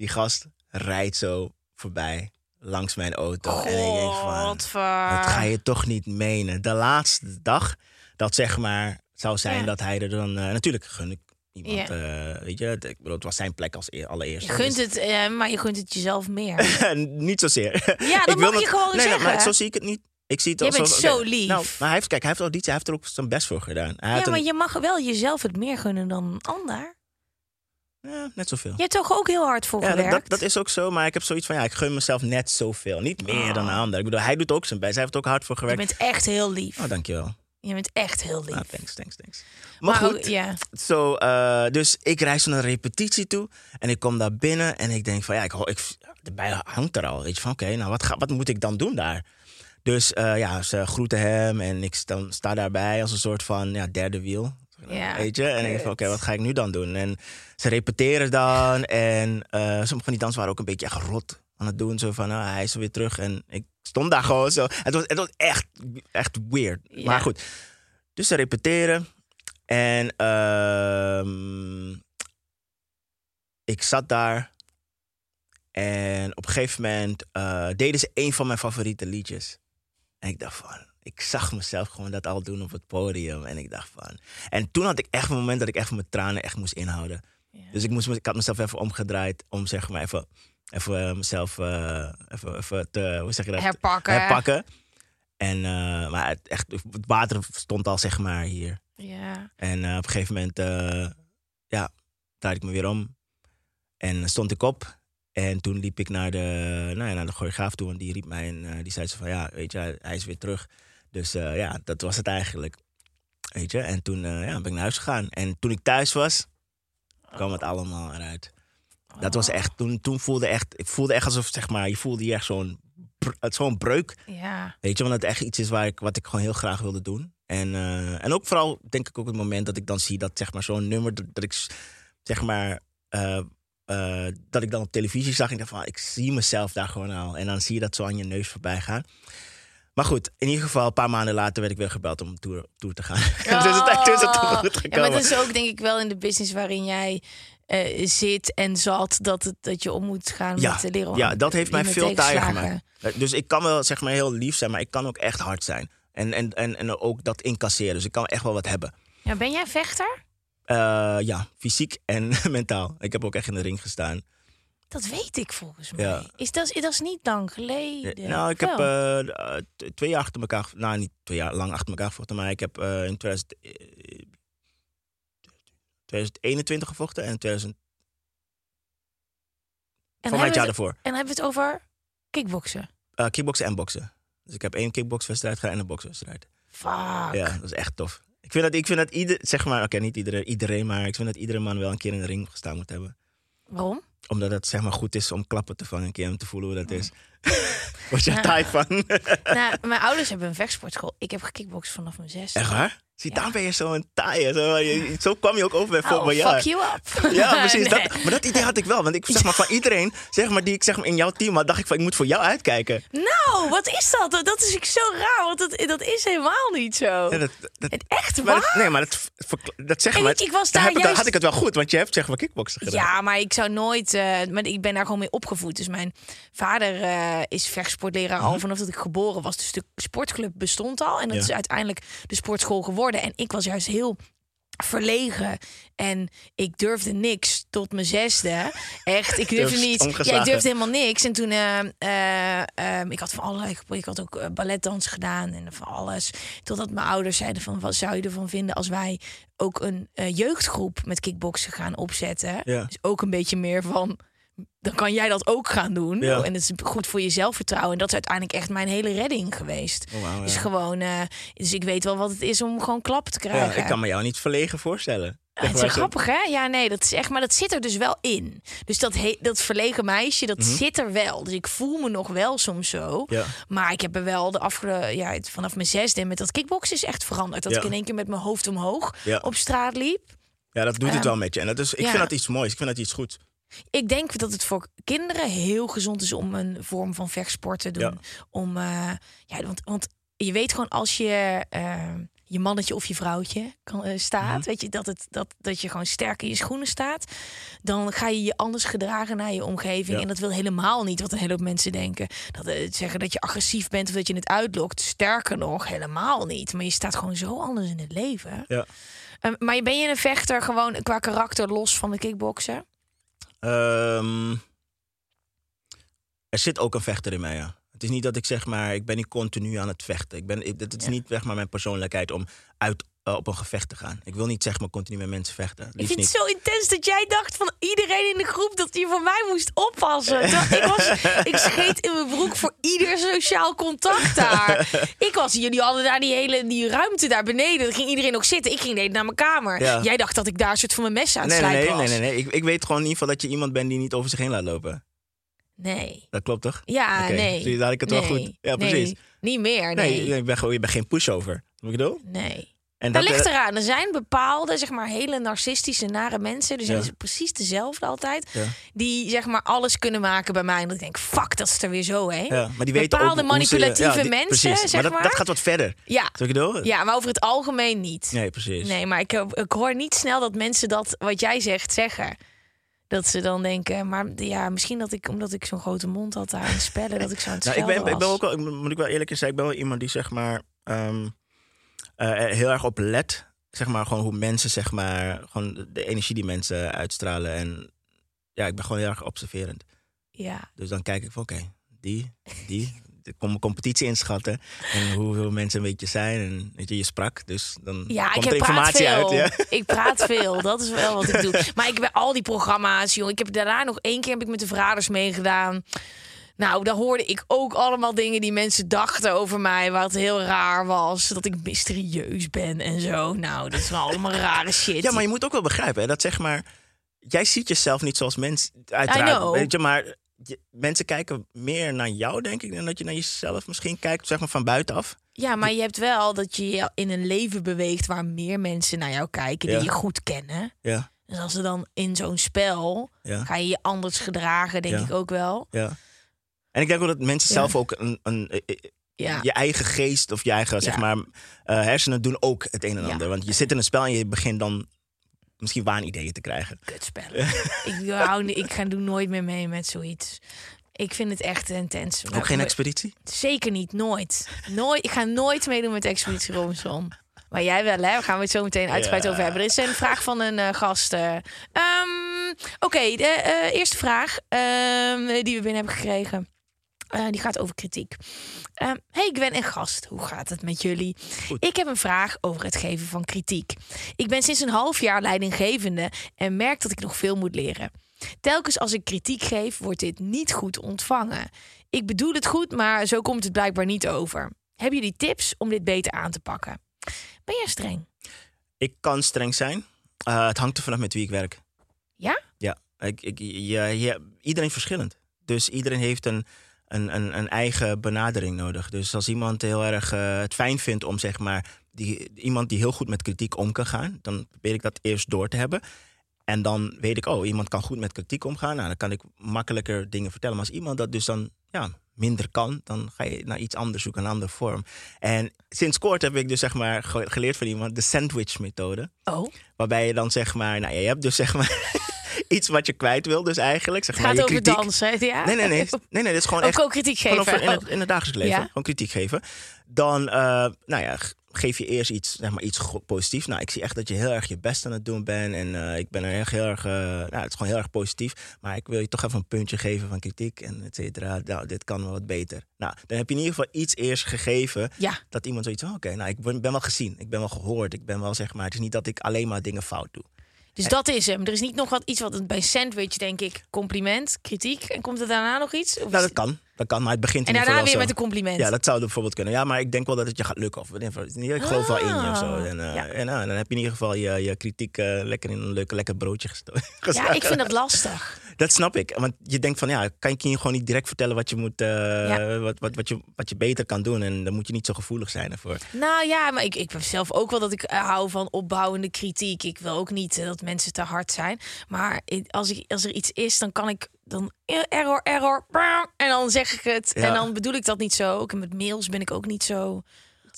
Die gast rijdt zo voorbij langs mijn auto. en ik denk van, dat ga je toch niet menen. De laatste dag, dat zeg maar zou zijn Ja. dat hij er dan... eh, natuurlijk gun ik iemand, Ja. eh, weet je, ik bedoel, het was zijn plek als eer, allereerste. Je gunt het, eh, maar je gunt het jezelf meer. Niet zozeer. Ja, dat Ik wil mag je gewoon nee, nee, zeggen. maar zo zie ik het niet. Ik zie het als bent oké, zo lief. Nou, maar hij heeft, kijk, hij heeft auditie, hij heeft er ook zijn best voor gedaan. Hij ja, maar een- je mag wel jezelf het meer gunnen dan een ander. Ja, net zoveel. Je hebt toch ook heel hard voor Ja, gewerkt? dat, dat is ook zo, maar ik heb zoiets van, ja, ik gun mezelf net zoveel. Niet meer dan een ander. Ik bedoel, hij doet ook zijn best. Hij heeft ook hard voor je gewerkt. bent echt heel lief. Oh, dankjewel. Je bent echt heel lief. Ah, thanks, thanks, thanks. Maar, Maar goed, ja. zo, eh, dus ik reis naar een repetitie toe en ik kom daar binnen en ik denk van, ja, ik, ik, de bij hangt er al. Weet je van, oké, nou, wat, ga, wat moet ik dan doen daar? Dus eh, ja, ze groeten hem en ik sta, sta daarbij als een soort van ja, derde wiel. Ja, weet je? En ik van, oké, wat ga ik nu dan doen? En ze repeteren dan en eh, sommige van die dansers waren ook een beetje echt rot aan het doen. Zo van, ah, hij is weer terug en ik stond daar gewoon zo. Het was, het was echt, echt weird. Ja. Maar goed, dus ze repeteren en ehm, ik zat daar en op een gegeven moment eh, deden ze een van mijn favoriete liedjes. En ik dacht van, ik zag mezelf gewoon dat al doen op het podium. En ik dacht van. En toen had ik echt een moment dat ik echt mijn tranen echt moest inhouden. Ja. Dus ik, moest, ik had mezelf even omgedraaid om zeg maar even, even eh, mezelf eh, even, even te, hoe zeg je dat? Herpakken. Herpakken. En, eh, maar het, echt, het water stond al zeg maar hier. Ja. En op een gegeven moment, ja, draaide ik me weer om. En stond ik op. En toen liep ik naar de, nou ja, naar de choreograaf toe. En die riep mij en die zei ze van, ja, weet je, hij is weer terug. Dus eh, ja, dat was het eigenlijk. Weet je, en toen eh, ja, ben ik naar huis gegaan. En toen ik thuis was, kwam het allemaal eruit. Dat was echt, toen, toen voelde echt, ik voelde echt alsof, zeg maar, je voelde hier echt zo'n, het zo'n breuk. Ja. Weet je, want het echt iets is waar ik, wat ik gewoon heel graag wilde doen. En, eh, en ook vooral, denk ik ook het moment dat ik dan zie dat, zeg maar, zo'n nummer, dat, dat ik, zeg maar, dat ik dan op televisie zag. En ik dacht van, ik zie mezelf daar gewoon al. En dan zie je dat zo aan je neus voorbij gaan. Maar goed, in ieder geval, een paar maanden later werd ik weer gebeld om tour, te gaan. dus het, toen is het Oh. goed Ja, gekomen. maar het is ook denk ik wel in de business waarin jij eh, zit en zat dat, het, dat je om moet gaan Ja, met de leren. ja, dat heeft mij veel taaier tegenslagen. gemaakt. Dus ik kan wel zeg maar heel lief zijn, maar ik kan ook echt hard zijn. En, en, en, en ook dat incasseren. Dus ik kan echt wel wat hebben. Ja, ben jij vechter? Eh, ja, fysiek en mentaal. Ik heb ook echt in de ring gestaan. Dat weet ik volgens mij. Ja. Is dat, dat is niet lang geleden. nou, ik heb eh, eh, twee jaar achter elkaar, nou niet twee jaar lang achter elkaar gevochten, maar ik heb eh, in 2000, eh, 2021 gevochten en 2000, en van mij het jaar daarvoor. het- En hebben we het over kickboksen? Kickboksen en boksen. Dus ik heb één kickboxwedstrijd gedaan en een bokswedstrijd. Fuck. Ja, dat is echt tof. Ik vind dat, ik vind dat ieder, zeg maar, oké, niet iedereen, iedereen, maar ik vind dat iedere man wel een keer in de ring gestaan moet hebben. Waarom? Omdat het zeg maar goed is om klappen te vangen, een keer om te voelen hoe dat is. Word je er taai van? nou, mijn ouders hebben een vechtsportschool. Ik heb gekickbokst vanaf mijn zesde. Echt waar? Zie, daar ben je zo een. Zo, zo kwam je ook over bij Oh, Volvo fuck you up. Ja, precies. Nee. Dat, maar dat idee had ik wel. Want ik zeg maar van iedereen, zeg maar, die ik zeg maar in jouw team had, dacht ik van ik moet voor jou uitkijken. Nou, wat is dat? Dat is ik zo raar, want dat, dat is helemaal niet zo. Ja, dat, echt waar? dat- nee, maar dat, dat zeg En maar. ik- ik was daar daar heb ik, juist- had ik het wel goed, want je hebt zeg maar kickboksen gedaan. Ja, maar ik zou nooit. eh, maar ik ben daar gewoon mee opgevoed. Dus mijn vader eh, is vechtsportleraar al vanaf dat ik geboren was. Dus de sportclub bestond al. En dat Ja. is uiteindelijk de sportschool geworden. En ik was juist heel verlegen en ik durfde niks tot mijn zesde. Echt, ik durfde niet. Ja, ik durfde helemaal niks. En toen, eh, eh, ehm, ik had van allerlei, ik had ook eh, balletdans gedaan en van alles. Totdat mijn ouders zeiden van, wat zou je ervan vinden als wij ook een eh, jeugdgroep met kickboksen gaan opzetten? Ja. Dus ook een beetje meer van, dan kan jij dat ook gaan doen. Ja. En het is goed voor je zelfvertrouwen. En dat is uiteindelijk echt mijn hele redding geweest. Oh, Dus ja. gewoon, eh, dus ik weet wel wat het is om gewoon klappen te Ja, krijgen. ik kan me jou niet verlegen voorstellen. Ja, het is wel grappig, hè? Ja, nee, dat is echt, maar dat zit er dus wel in. Dus dat, he- dat verlegen meisje, dat zit er wel. Dus ik voel me nog wel soms zo. Mhm. Ja. Maar ik heb er wel de afgelopen, ja, vanaf mijn zesde met dat kickboksen is echt veranderd. Dat Ja. ik in één keer met mijn hoofd omhoog Ja. op straat liep. Ja, dat doet het Ehm, wel met je. En dat is, ik ja. vind dat iets moois. Ik vind dat iets goed. Ik denk dat het voor kinderen heel gezond is om een vorm van vechtsport te doen. Ja. Om, eh, ja, want, want je weet gewoon als je eh, je mannetje of je vrouwtje kan, eh, staat, Mhm. weet je, dat, het, dat, dat je gewoon sterk in je schoenen staat, dan ga je je anders gedragen naar je omgeving. Ja. En dat wil helemaal niet wat een hele hoop mensen denken. Dat zeggen dat je agressief bent of dat je het uitlokt. Sterker nog, helemaal niet. Maar je staat gewoon zo anders in het leven. Ja. Eh, maar ben je een vechter gewoon qua karakter los van de kickboksen? Ehm, er zit ook een vechter in mij, ja. Het is niet dat ik zeg maar, ik ben niet continu aan het vechten. Ik ben, het is Ja. niet zeg maar, mijn persoonlijkheid om uit eh, op een gevecht te gaan. Ik wil niet zeg maar continu met mensen vechten. Ik vind niet. het zo intens dat jij dacht van iedereen in de groep dat hij voor mij moest oppassen. Ik, was, ik scheet in mijn broek voor ieder sociaal contact daar. Ik was, jullie hadden daar die hele die ruimte daar beneden. Dan ging iedereen ook zitten. Ik ging de naar mijn kamer. Ja. Jij dacht dat ik daar een soort van mijn mes aan het Nee, nee, nee, was. nee, nee, nee. Ik, ik weet gewoon in ieder geval dat je iemand bent die niet over zich heen laat lopen. Nee. Dat klopt toch? Ja, nee. daar had ik het wel goed. Ja, Nee, precies. Niet meer, Nee, nee. je, bent gewoon, je bent geen pushover. Wat ik bedoel? Nee. En Dat dat, ligt eh, eraan. Er zijn bepaalde, zeg maar, hele narcistische, nare mensen. Er zijn ze precies dezelfde altijd. Ja. Die, zeg maar, alles kunnen maken bij mij. En dat ik denk, fuck, dat is er weer zo, hè? Ja, maar die weten Bepaalde ook hoe ze- manipulatieve ja, mensen, precies. zeg maar. Dat, gaat wat verder. Ja. Bedoel? Ja, maar over het algemeen niet. Nee, precies. Nee, maar ik, ik hoor niet snel dat mensen dat, wat jij zegt, zeggen. Dat ze dan denken, maar ja, misschien dat ik, omdat ik zo'n grote mond had daar in spellen, dat ik zo aan het Nou, ik, ben, ik ben ook wel, ik moet ik wel eerlijk zijn, ik ben wel iemand die zeg maar ehm, eh, heel erg op let. Zeg maar gewoon hoe mensen, zeg maar, gewoon de energie die mensen uitstralen. En ja, ik ben gewoon heel erg observerend. Ja. Dus dan kijk ik van oké, die, die. Ik mijn competitie inschatten. En hoeveel mensen een beetje zijn. En weet je, je sprak. Dus dan Ja, komt ik er informatie veel. uit. Ja. Ik praat veel. Dat is wel wat ik doe. Maar ik heb al die programma's, joh. Ik heb daarna nog één keer heb ik met de Verraders meegedaan. Nou, daar hoorde ik ook allemaal dingen die mensen dachten over mij. Wat heel raar was. Dat ik mysterieus ben en zo. Nou, dat is wel allemaal rare shit. Ja, maar je moet ook wel begrijpen hè, dat zeg maar. Jij ziet jezelf niet zoals mens. I Uiteraard. Weet je, maar je- mensen kijken meer naar jou, denk ik, dan dat je naar jezelf misschien kijkt, zeg maar van buitenaf. Ja, maar je hebt wel dat je je in een leven beweegt waar meer mensen naar jou kijken die Ja. je goed kennen. Ja, Dus als er dan in zo'n spel ja, ga je je anders gedragen, denk ik ook wel. ja. En ik denk ook dat mensen zelf ook een, een, eh, eh, Ja. je eigen geest of je eigen zeg maar, eh, hersenen doen ook het een en Ja. ander. Want je zit in een spel en je begint dan misschien waanideeën te krijgen. Kutspellen. ik, hou, ik ga doe nooit meer mee met zoiets. Ik vind het echt intens. Ook geen expeditie? Zeker niet, nooit. nooit. Ik ga nooit meedoen met Expeditie Robinson. Maar jij wel, hè? We gaan we het zo meteen uitgebreid over hebben. Er is een vraag van een eh, gast. eh. Ehm, Oké, de eerste vraag ehm, die we binnen hebben gekregen. Eh, die gaat over kritiek. Ehm, hey Gwen en gast, hoe gaat het met jullie? Goed. Ik heb een vraag over het geven van kritiek. Ik ben sinds een half jaar leidinggevende en merk dat ik nog veel moet leren. Telkens als ik kritiek geef, wordt dit niet goed ontvangen. Ik bedoel het goed, maar zo komt het blijkbaar niet over. Hebben jullie tips om dit beter aan te pakken? Ben jij streng? Ik kan streng zijn. Eh, het hangt er vanaf met wie ik werk. Ja? Ja, ik, ik, ja, ja, iedereen verschillend. Dus iedereen heeft een een, een, een eigen benadering nodig. Dus als iemand heel erg eh, het fijn vindt om zeg maar die, iemand die heel goed met kritiek om kan gaan, dan probeer ik dat eerst door te hebben. En dan weet ik, oh, iemand kan goed met kritiek omgaan. Nou, dan kan ik makkelijker dingen vertellen. Maar als iemand dat dus dan ja, minder kan, dan ga je naar iets anders zoeken, een andere vorm. En sinds kort heb ik dus zeg maar ge- geleerd van iemand de sandwich methode. Oh, Waarbij je dan zeg maar, nou, je hebt dus zeg maar iets wat je kwijt wil, dus eigenlijk. Zeg het gaat over kritiek. dansen, ja? Nee, nee, nee. Nee, nee, dit is gewoon Ook echt. ook kritiek geven. over in, het, Oh. in het dagelijks leven. Ja. Gewoon kritiek geven. Dan, eh, nou ja, geef je eerst iets, zeg maar, iets positiefs. Nou, ik zie echt dat je heel erg je best aan het doen bent. En eh, ik ben er echt heel erg, eh, nou, het is gewoon heel erg positief. Maar ik wil je toch even een puntje geven van kritiek en et cetera. Nou, dit kan wel wat beter. Nou, dan heb je in ieder geval iets eerst gegeven. Ja. Dat iemand zoiets van, oké, nou, ik ben, ben wel gezien. Ik ben wel gehoord. Ik ben wel, zeg maar, het is niet dat ik alleen maar dingen fout doe. Dus dat is hem. Er is niet nog wat iets wat bij sandwich denk ik compliment, kritiek en komt er daarna nog iets? Of Nou, dat kan. Dat kan, maar het begint en in ieder daarna weer met een compliment. Ja, dat zou bijvoorbeeld kunnen. Ja, maar ik denk wel dat het je gaat lukken. Of, ik geloof wel in je of zo. Ah. En, eh, Ja. en nou, dan heb je in ieder geval je, je kritiek eh, lekker in een leuk, lekker broodje gesto- Ja, gestoken. ik vind dat lastig. Dat snap ik. Want je denkt van, ja, kan ik je gewoon niet direct vertellen wat je, moet, eh, Ja. wat, wat, wat, je, wat je beter kan doen. En dan moet je niet zo gevoelig zijn ervoor. Nou ja, maar ik, ik ben zelf ook wel dat ik eh, hou van opbouwende kritiek. Ik wil ook niet eh, dat mensen te hard zijn. Maar als, ik, als er iets is, dan kan ik dan eh, error, error, en dan zeg ik het. Ja. En dan bedoel ik dat niet zo. Ook met mails ben ik ook niet zo,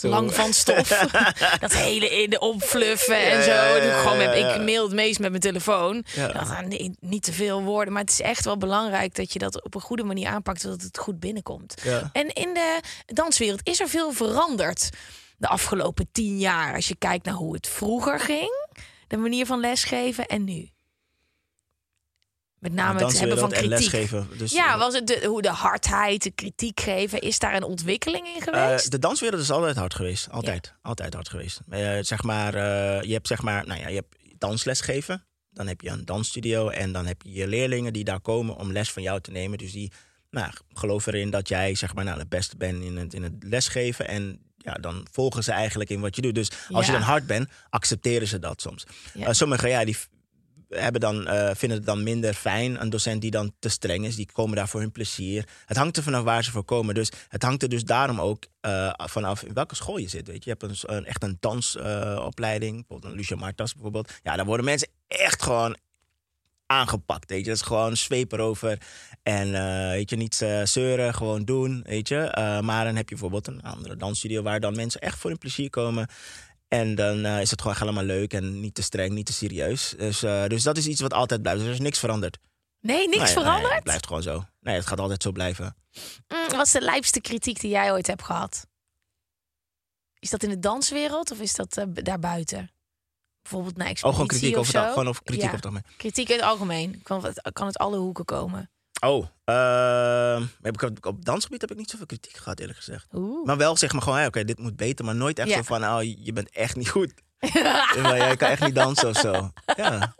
lang van stof. dat hele in de opfluffen en zo. ja, ja, gewoon met, ik mail het meest met mijn telefoon. Dat, ah, nee, niet te veel woorden. Maar het is echt wel belangrijk dat je dat op een goede manier aanpakt, zodat het goed binnenkomt. En in de danswereld is er veel veranderd de afgelopen tien jaar. Als je kijkt naar hoe het vroeger ging, de manier van lesgeven en nu. Met name het hebben van kritiek. lesgeven. Dus, Ja, was het de, hoe de hardheid, de kritiek geven, is daar een ontwikkeling in Eh, geweest? de danswereld is altijd hard geweest. Altijd. Altijd hard geweest. Zeg maar, eh, je hebt zeg maar, nou ja, je hebt dansles geven. Dan heb je een dansstudio en dan heb je je leerlingen die daar komen om les van jou te nemen. Dus die nou, geloven erin dat jij zeg maar, nou, de beste bent in het, in het lesgeven. En ja, dan volgen ze eigenlijk in wat je doet. Dus als je dan hard bent, accepteren ze dat soms. Ja. Eh, sommigen ja, die hebben dan, eh, vinden het dan minder fijn. Een docent die dan te streng is, die komen daar voor hun plezier. Het hangt er vanaf waar ze voor komen. Dus het hangt er dus daarom ook eh, vanaf in welke school je zit. Weet je. je hebt een, een, echt een dansopleiding, bijvoorbeeld een Lucia Martas bijvoorbeeld. Ja, daar worden mensen echt gewoon aangepakt. Weet je. Dat is gewoon zweep erover. En eh, weet je, niet zeuren, gewoon doen. Weet je. Maar dan heb je bijvoorbeeld een andere dansstudio waar dan mensen echt voor hun plezier komen. En dan eh, is het gewoon helemaal leuk en niet te streng, niet te serieus. Dus, eh, dus dat is iets wat altijd blijft. Dus er is niks veranderd. nee, niks Nee, nee, veranderd? het blijft gewoon zo. Nee, het gaat altijd zo blijven. Mm, wat is de lijpste kritiek die jij ooit hebt gehad? Is dat in de danswereld of is dat eh, daarbuiten? Bijvoorbeeld naar Oh, expeditie gewoon kritiek of over zo? gewoon over kritiek Ja. over het algemeen. Kritiek in het algemeen. Kan het, kan het alle hoeken komen. Oh, ehm, heb ik op, op dansgebied heb ik niet zoveel kritiek gehad, eerlijk gezegd. Oeh. Maar wel zeg maar gewoon, hey, oké, dit moet beter. Maar nooit echt Ja. zo van, oh, je bent echt niet goed. Ja, Jij kan echt niet dansen of zo. Ja,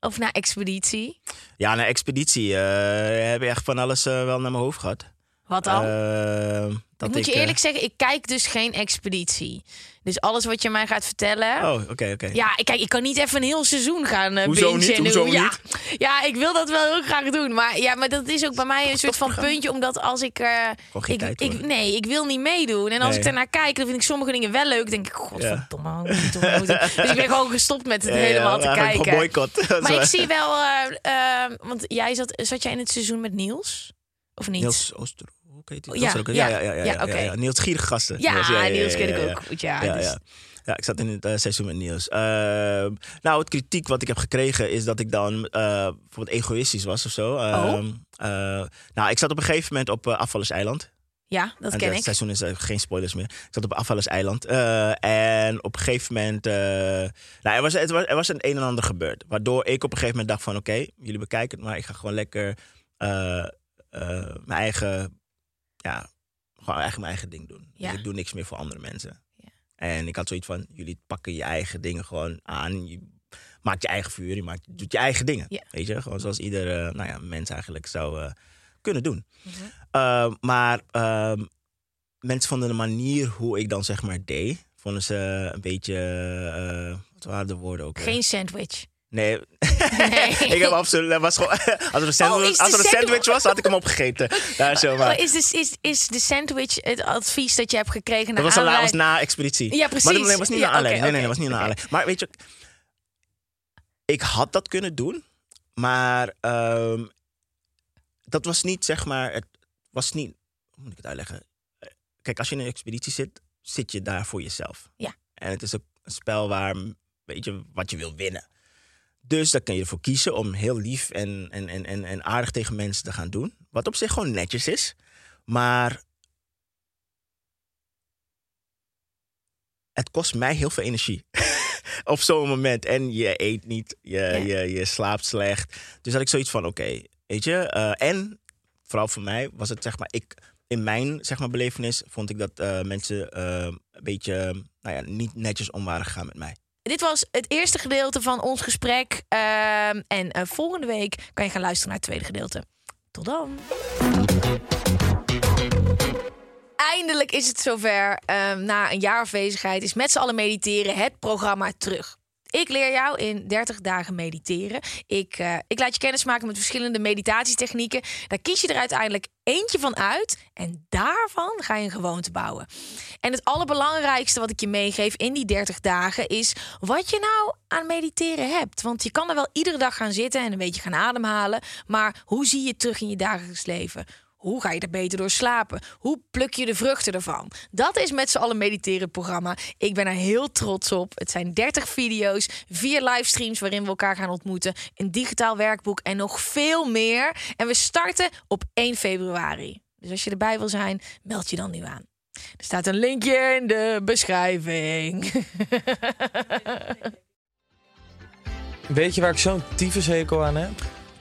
Of naar expeditie. ja na expeditie eh, heb je echt van alles eh, wel naar mijn hoofd gehad. Wat dan? Ehm, dat ik moet je eh, eerlijk zeggen, ik kijk dus geen expeditie. Dus alles wat je mij gaat vertellen. Oh, oké, oké. Ja, ik- kijk, ik kan niet even een heel seizoen gaan uh, Hoezo niet? Hoezo ja, niet? ja, ik wil dat wel heel graag doen. Maar, ja, maar dat is ook bij mij een soort van puntje. Omdat als ik... eh, Gewoon geen ik, tijd ik. Nee, ik wil niet meedoen. En als Nee. ik ernaar kijk, dan vind ik sommige dingen wel leuk. Dan denk ik, godverdomme. moeten? Dus ik ben gewoon gestopt met het Ja, ja, helemaal te kijken. Maar ik zie wel... eh, eh, want jij zat, zat jij in het seizoen met Niels? Of niet? Niels Ooster. Heet die? Oh, ja, er ja, ja, ja, ja, ja, ja, oké. ja, ja. Niels Gierige gasten. Ja, Niels ken ik ook goed. Ja, Ja, dus- ja. ja, ik zat in het eh, seizoen met Niels. Ehm, nou, het kritiek wat ik heb gekregen is dat ik dan eh, bijvoorbeeld egoïstisch was of zo. Oh. Ehm, eh, nou, ik zat op een gegeven moment op uh, Afvallerseiland. ja, dat En ken het ik. seizoen is eh, geen spoilers meer. Ik zat op Afvallerseiland. eh en op een gegeven moment... eh, nou, er was, het was, er was een een en ander gebeurd. Waardoor ik op een gegeven moment dacht van... Oké, jullie bekijken het, maar ik ga gewoon lekker eh, eh, mijn eigen... Ja, gewoon eigenlijk mijn eigen ding doen. Ja. Dus ik doe niks meer voor andere mensen. Ja. En ik had zoiets van... Jullie pakken je eigen dingen gewoon aan. Je maakt je eigen vuur. Je, maakt, doet je eigen dingen. Ja. Weet je? Gewoon zoals ieder eh, nou ja, mens eigenlijk zou eh, kunnen doen. Mhm. Uh, maar uh, mensen vonden de manier hoe ik dan zeg maar deed, vonden ze een beetje, uh, wat waren de woorden ook? Geen sandwich. Nee. ik heb absoluut. Dat was gewoon, als er een sandwich, Oh, als er een sandwich- was, had ik hem opgegeten. Daar zo maar. Oh, is, de, is, is de sandwich het advies dat je hebt gekregen Dat naar was, een la- was aanleiding- na expeditie. Ja, precies. Maar dat nee, was niet Ja, naar aanleiding. nee, nee, dat was niet naar aanleiding. Maar weet je, ik had dat kunnen doen. Maar ehm, dat was niet, zeg maar, het was niet, hoe moet ik het uitleggen? Kijk, als je in een expeditie zit, zit je daar voor jezelf. Ja. En het is ook een spel waar, weet je, wat je wil winnen. Dus daar kun je ervoor kiezen om heel lief en, en, en, en, en aardig tegen mensen te gaan doen. Wat op zich gewoon netjes is. Maar het kost mij heel veel energie. op zo'n moment. En je eet niet, je, je, je slaapt slecht. Dus had ik zoiets van, oké, weet je. eh, en vooral voor mij was het, zeg maar, ik... In mijn zeg maar, belevenis vond ik dat eh, mensen eh, een beetje nou ja, niet netjes om waren gegaan met mij. Dit was het eerste gedeelte van ons gesprek. Ehm, en eh, volgende week kan je gaan luisteren naar het tweede gedeelte. Tot dan. Eindelijk is het zover. Ehm, na een jaar afwezigheid is met z'n allen mediteren het programma terug. Ik leer jou in 30 dagen mediteren. Ik, eh, ik laat je kennis maken met verschillende meditatietechnieken. Daar kies je er uiteindelijk eentje van uit. En daarvan ga je een gewoonte bouwen. En het allerbelangrijkste wat ik je meegeef in die 30 dagen is wat je nou aan mediteren hebt. Want je kan er wel iedere dag gaan zitten en een beetje gaan ademhalen. Maar hoe zie je het terug in je dagelijks leven? Hoe ga je er beter door slapen? Hoe pluk je de vruchten ervan? Dat is met z'n allen mediteren programma. Ik ben er heel trots op. Het zijn 30 video's, vier livestreams waarin we elkaar gaan ontmoeten, een digitaal werkboek en nog veel meer. En we starten op 1 februari. Dus als je erbij wil zijn, meld je dan nu aan. Er staat een linkje in de beschrijving. Weet je waar ik zo'n tyfushekel aan heb?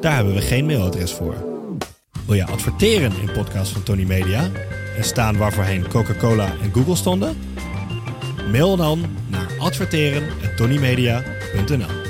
Daar hebben we geen mailadres voor. Wil je adverteren in podcasts van Tony Media en staan waarvoorheen Coca-Cola en Google stonden? Mail dan naar adverteren@tonymedia.nl.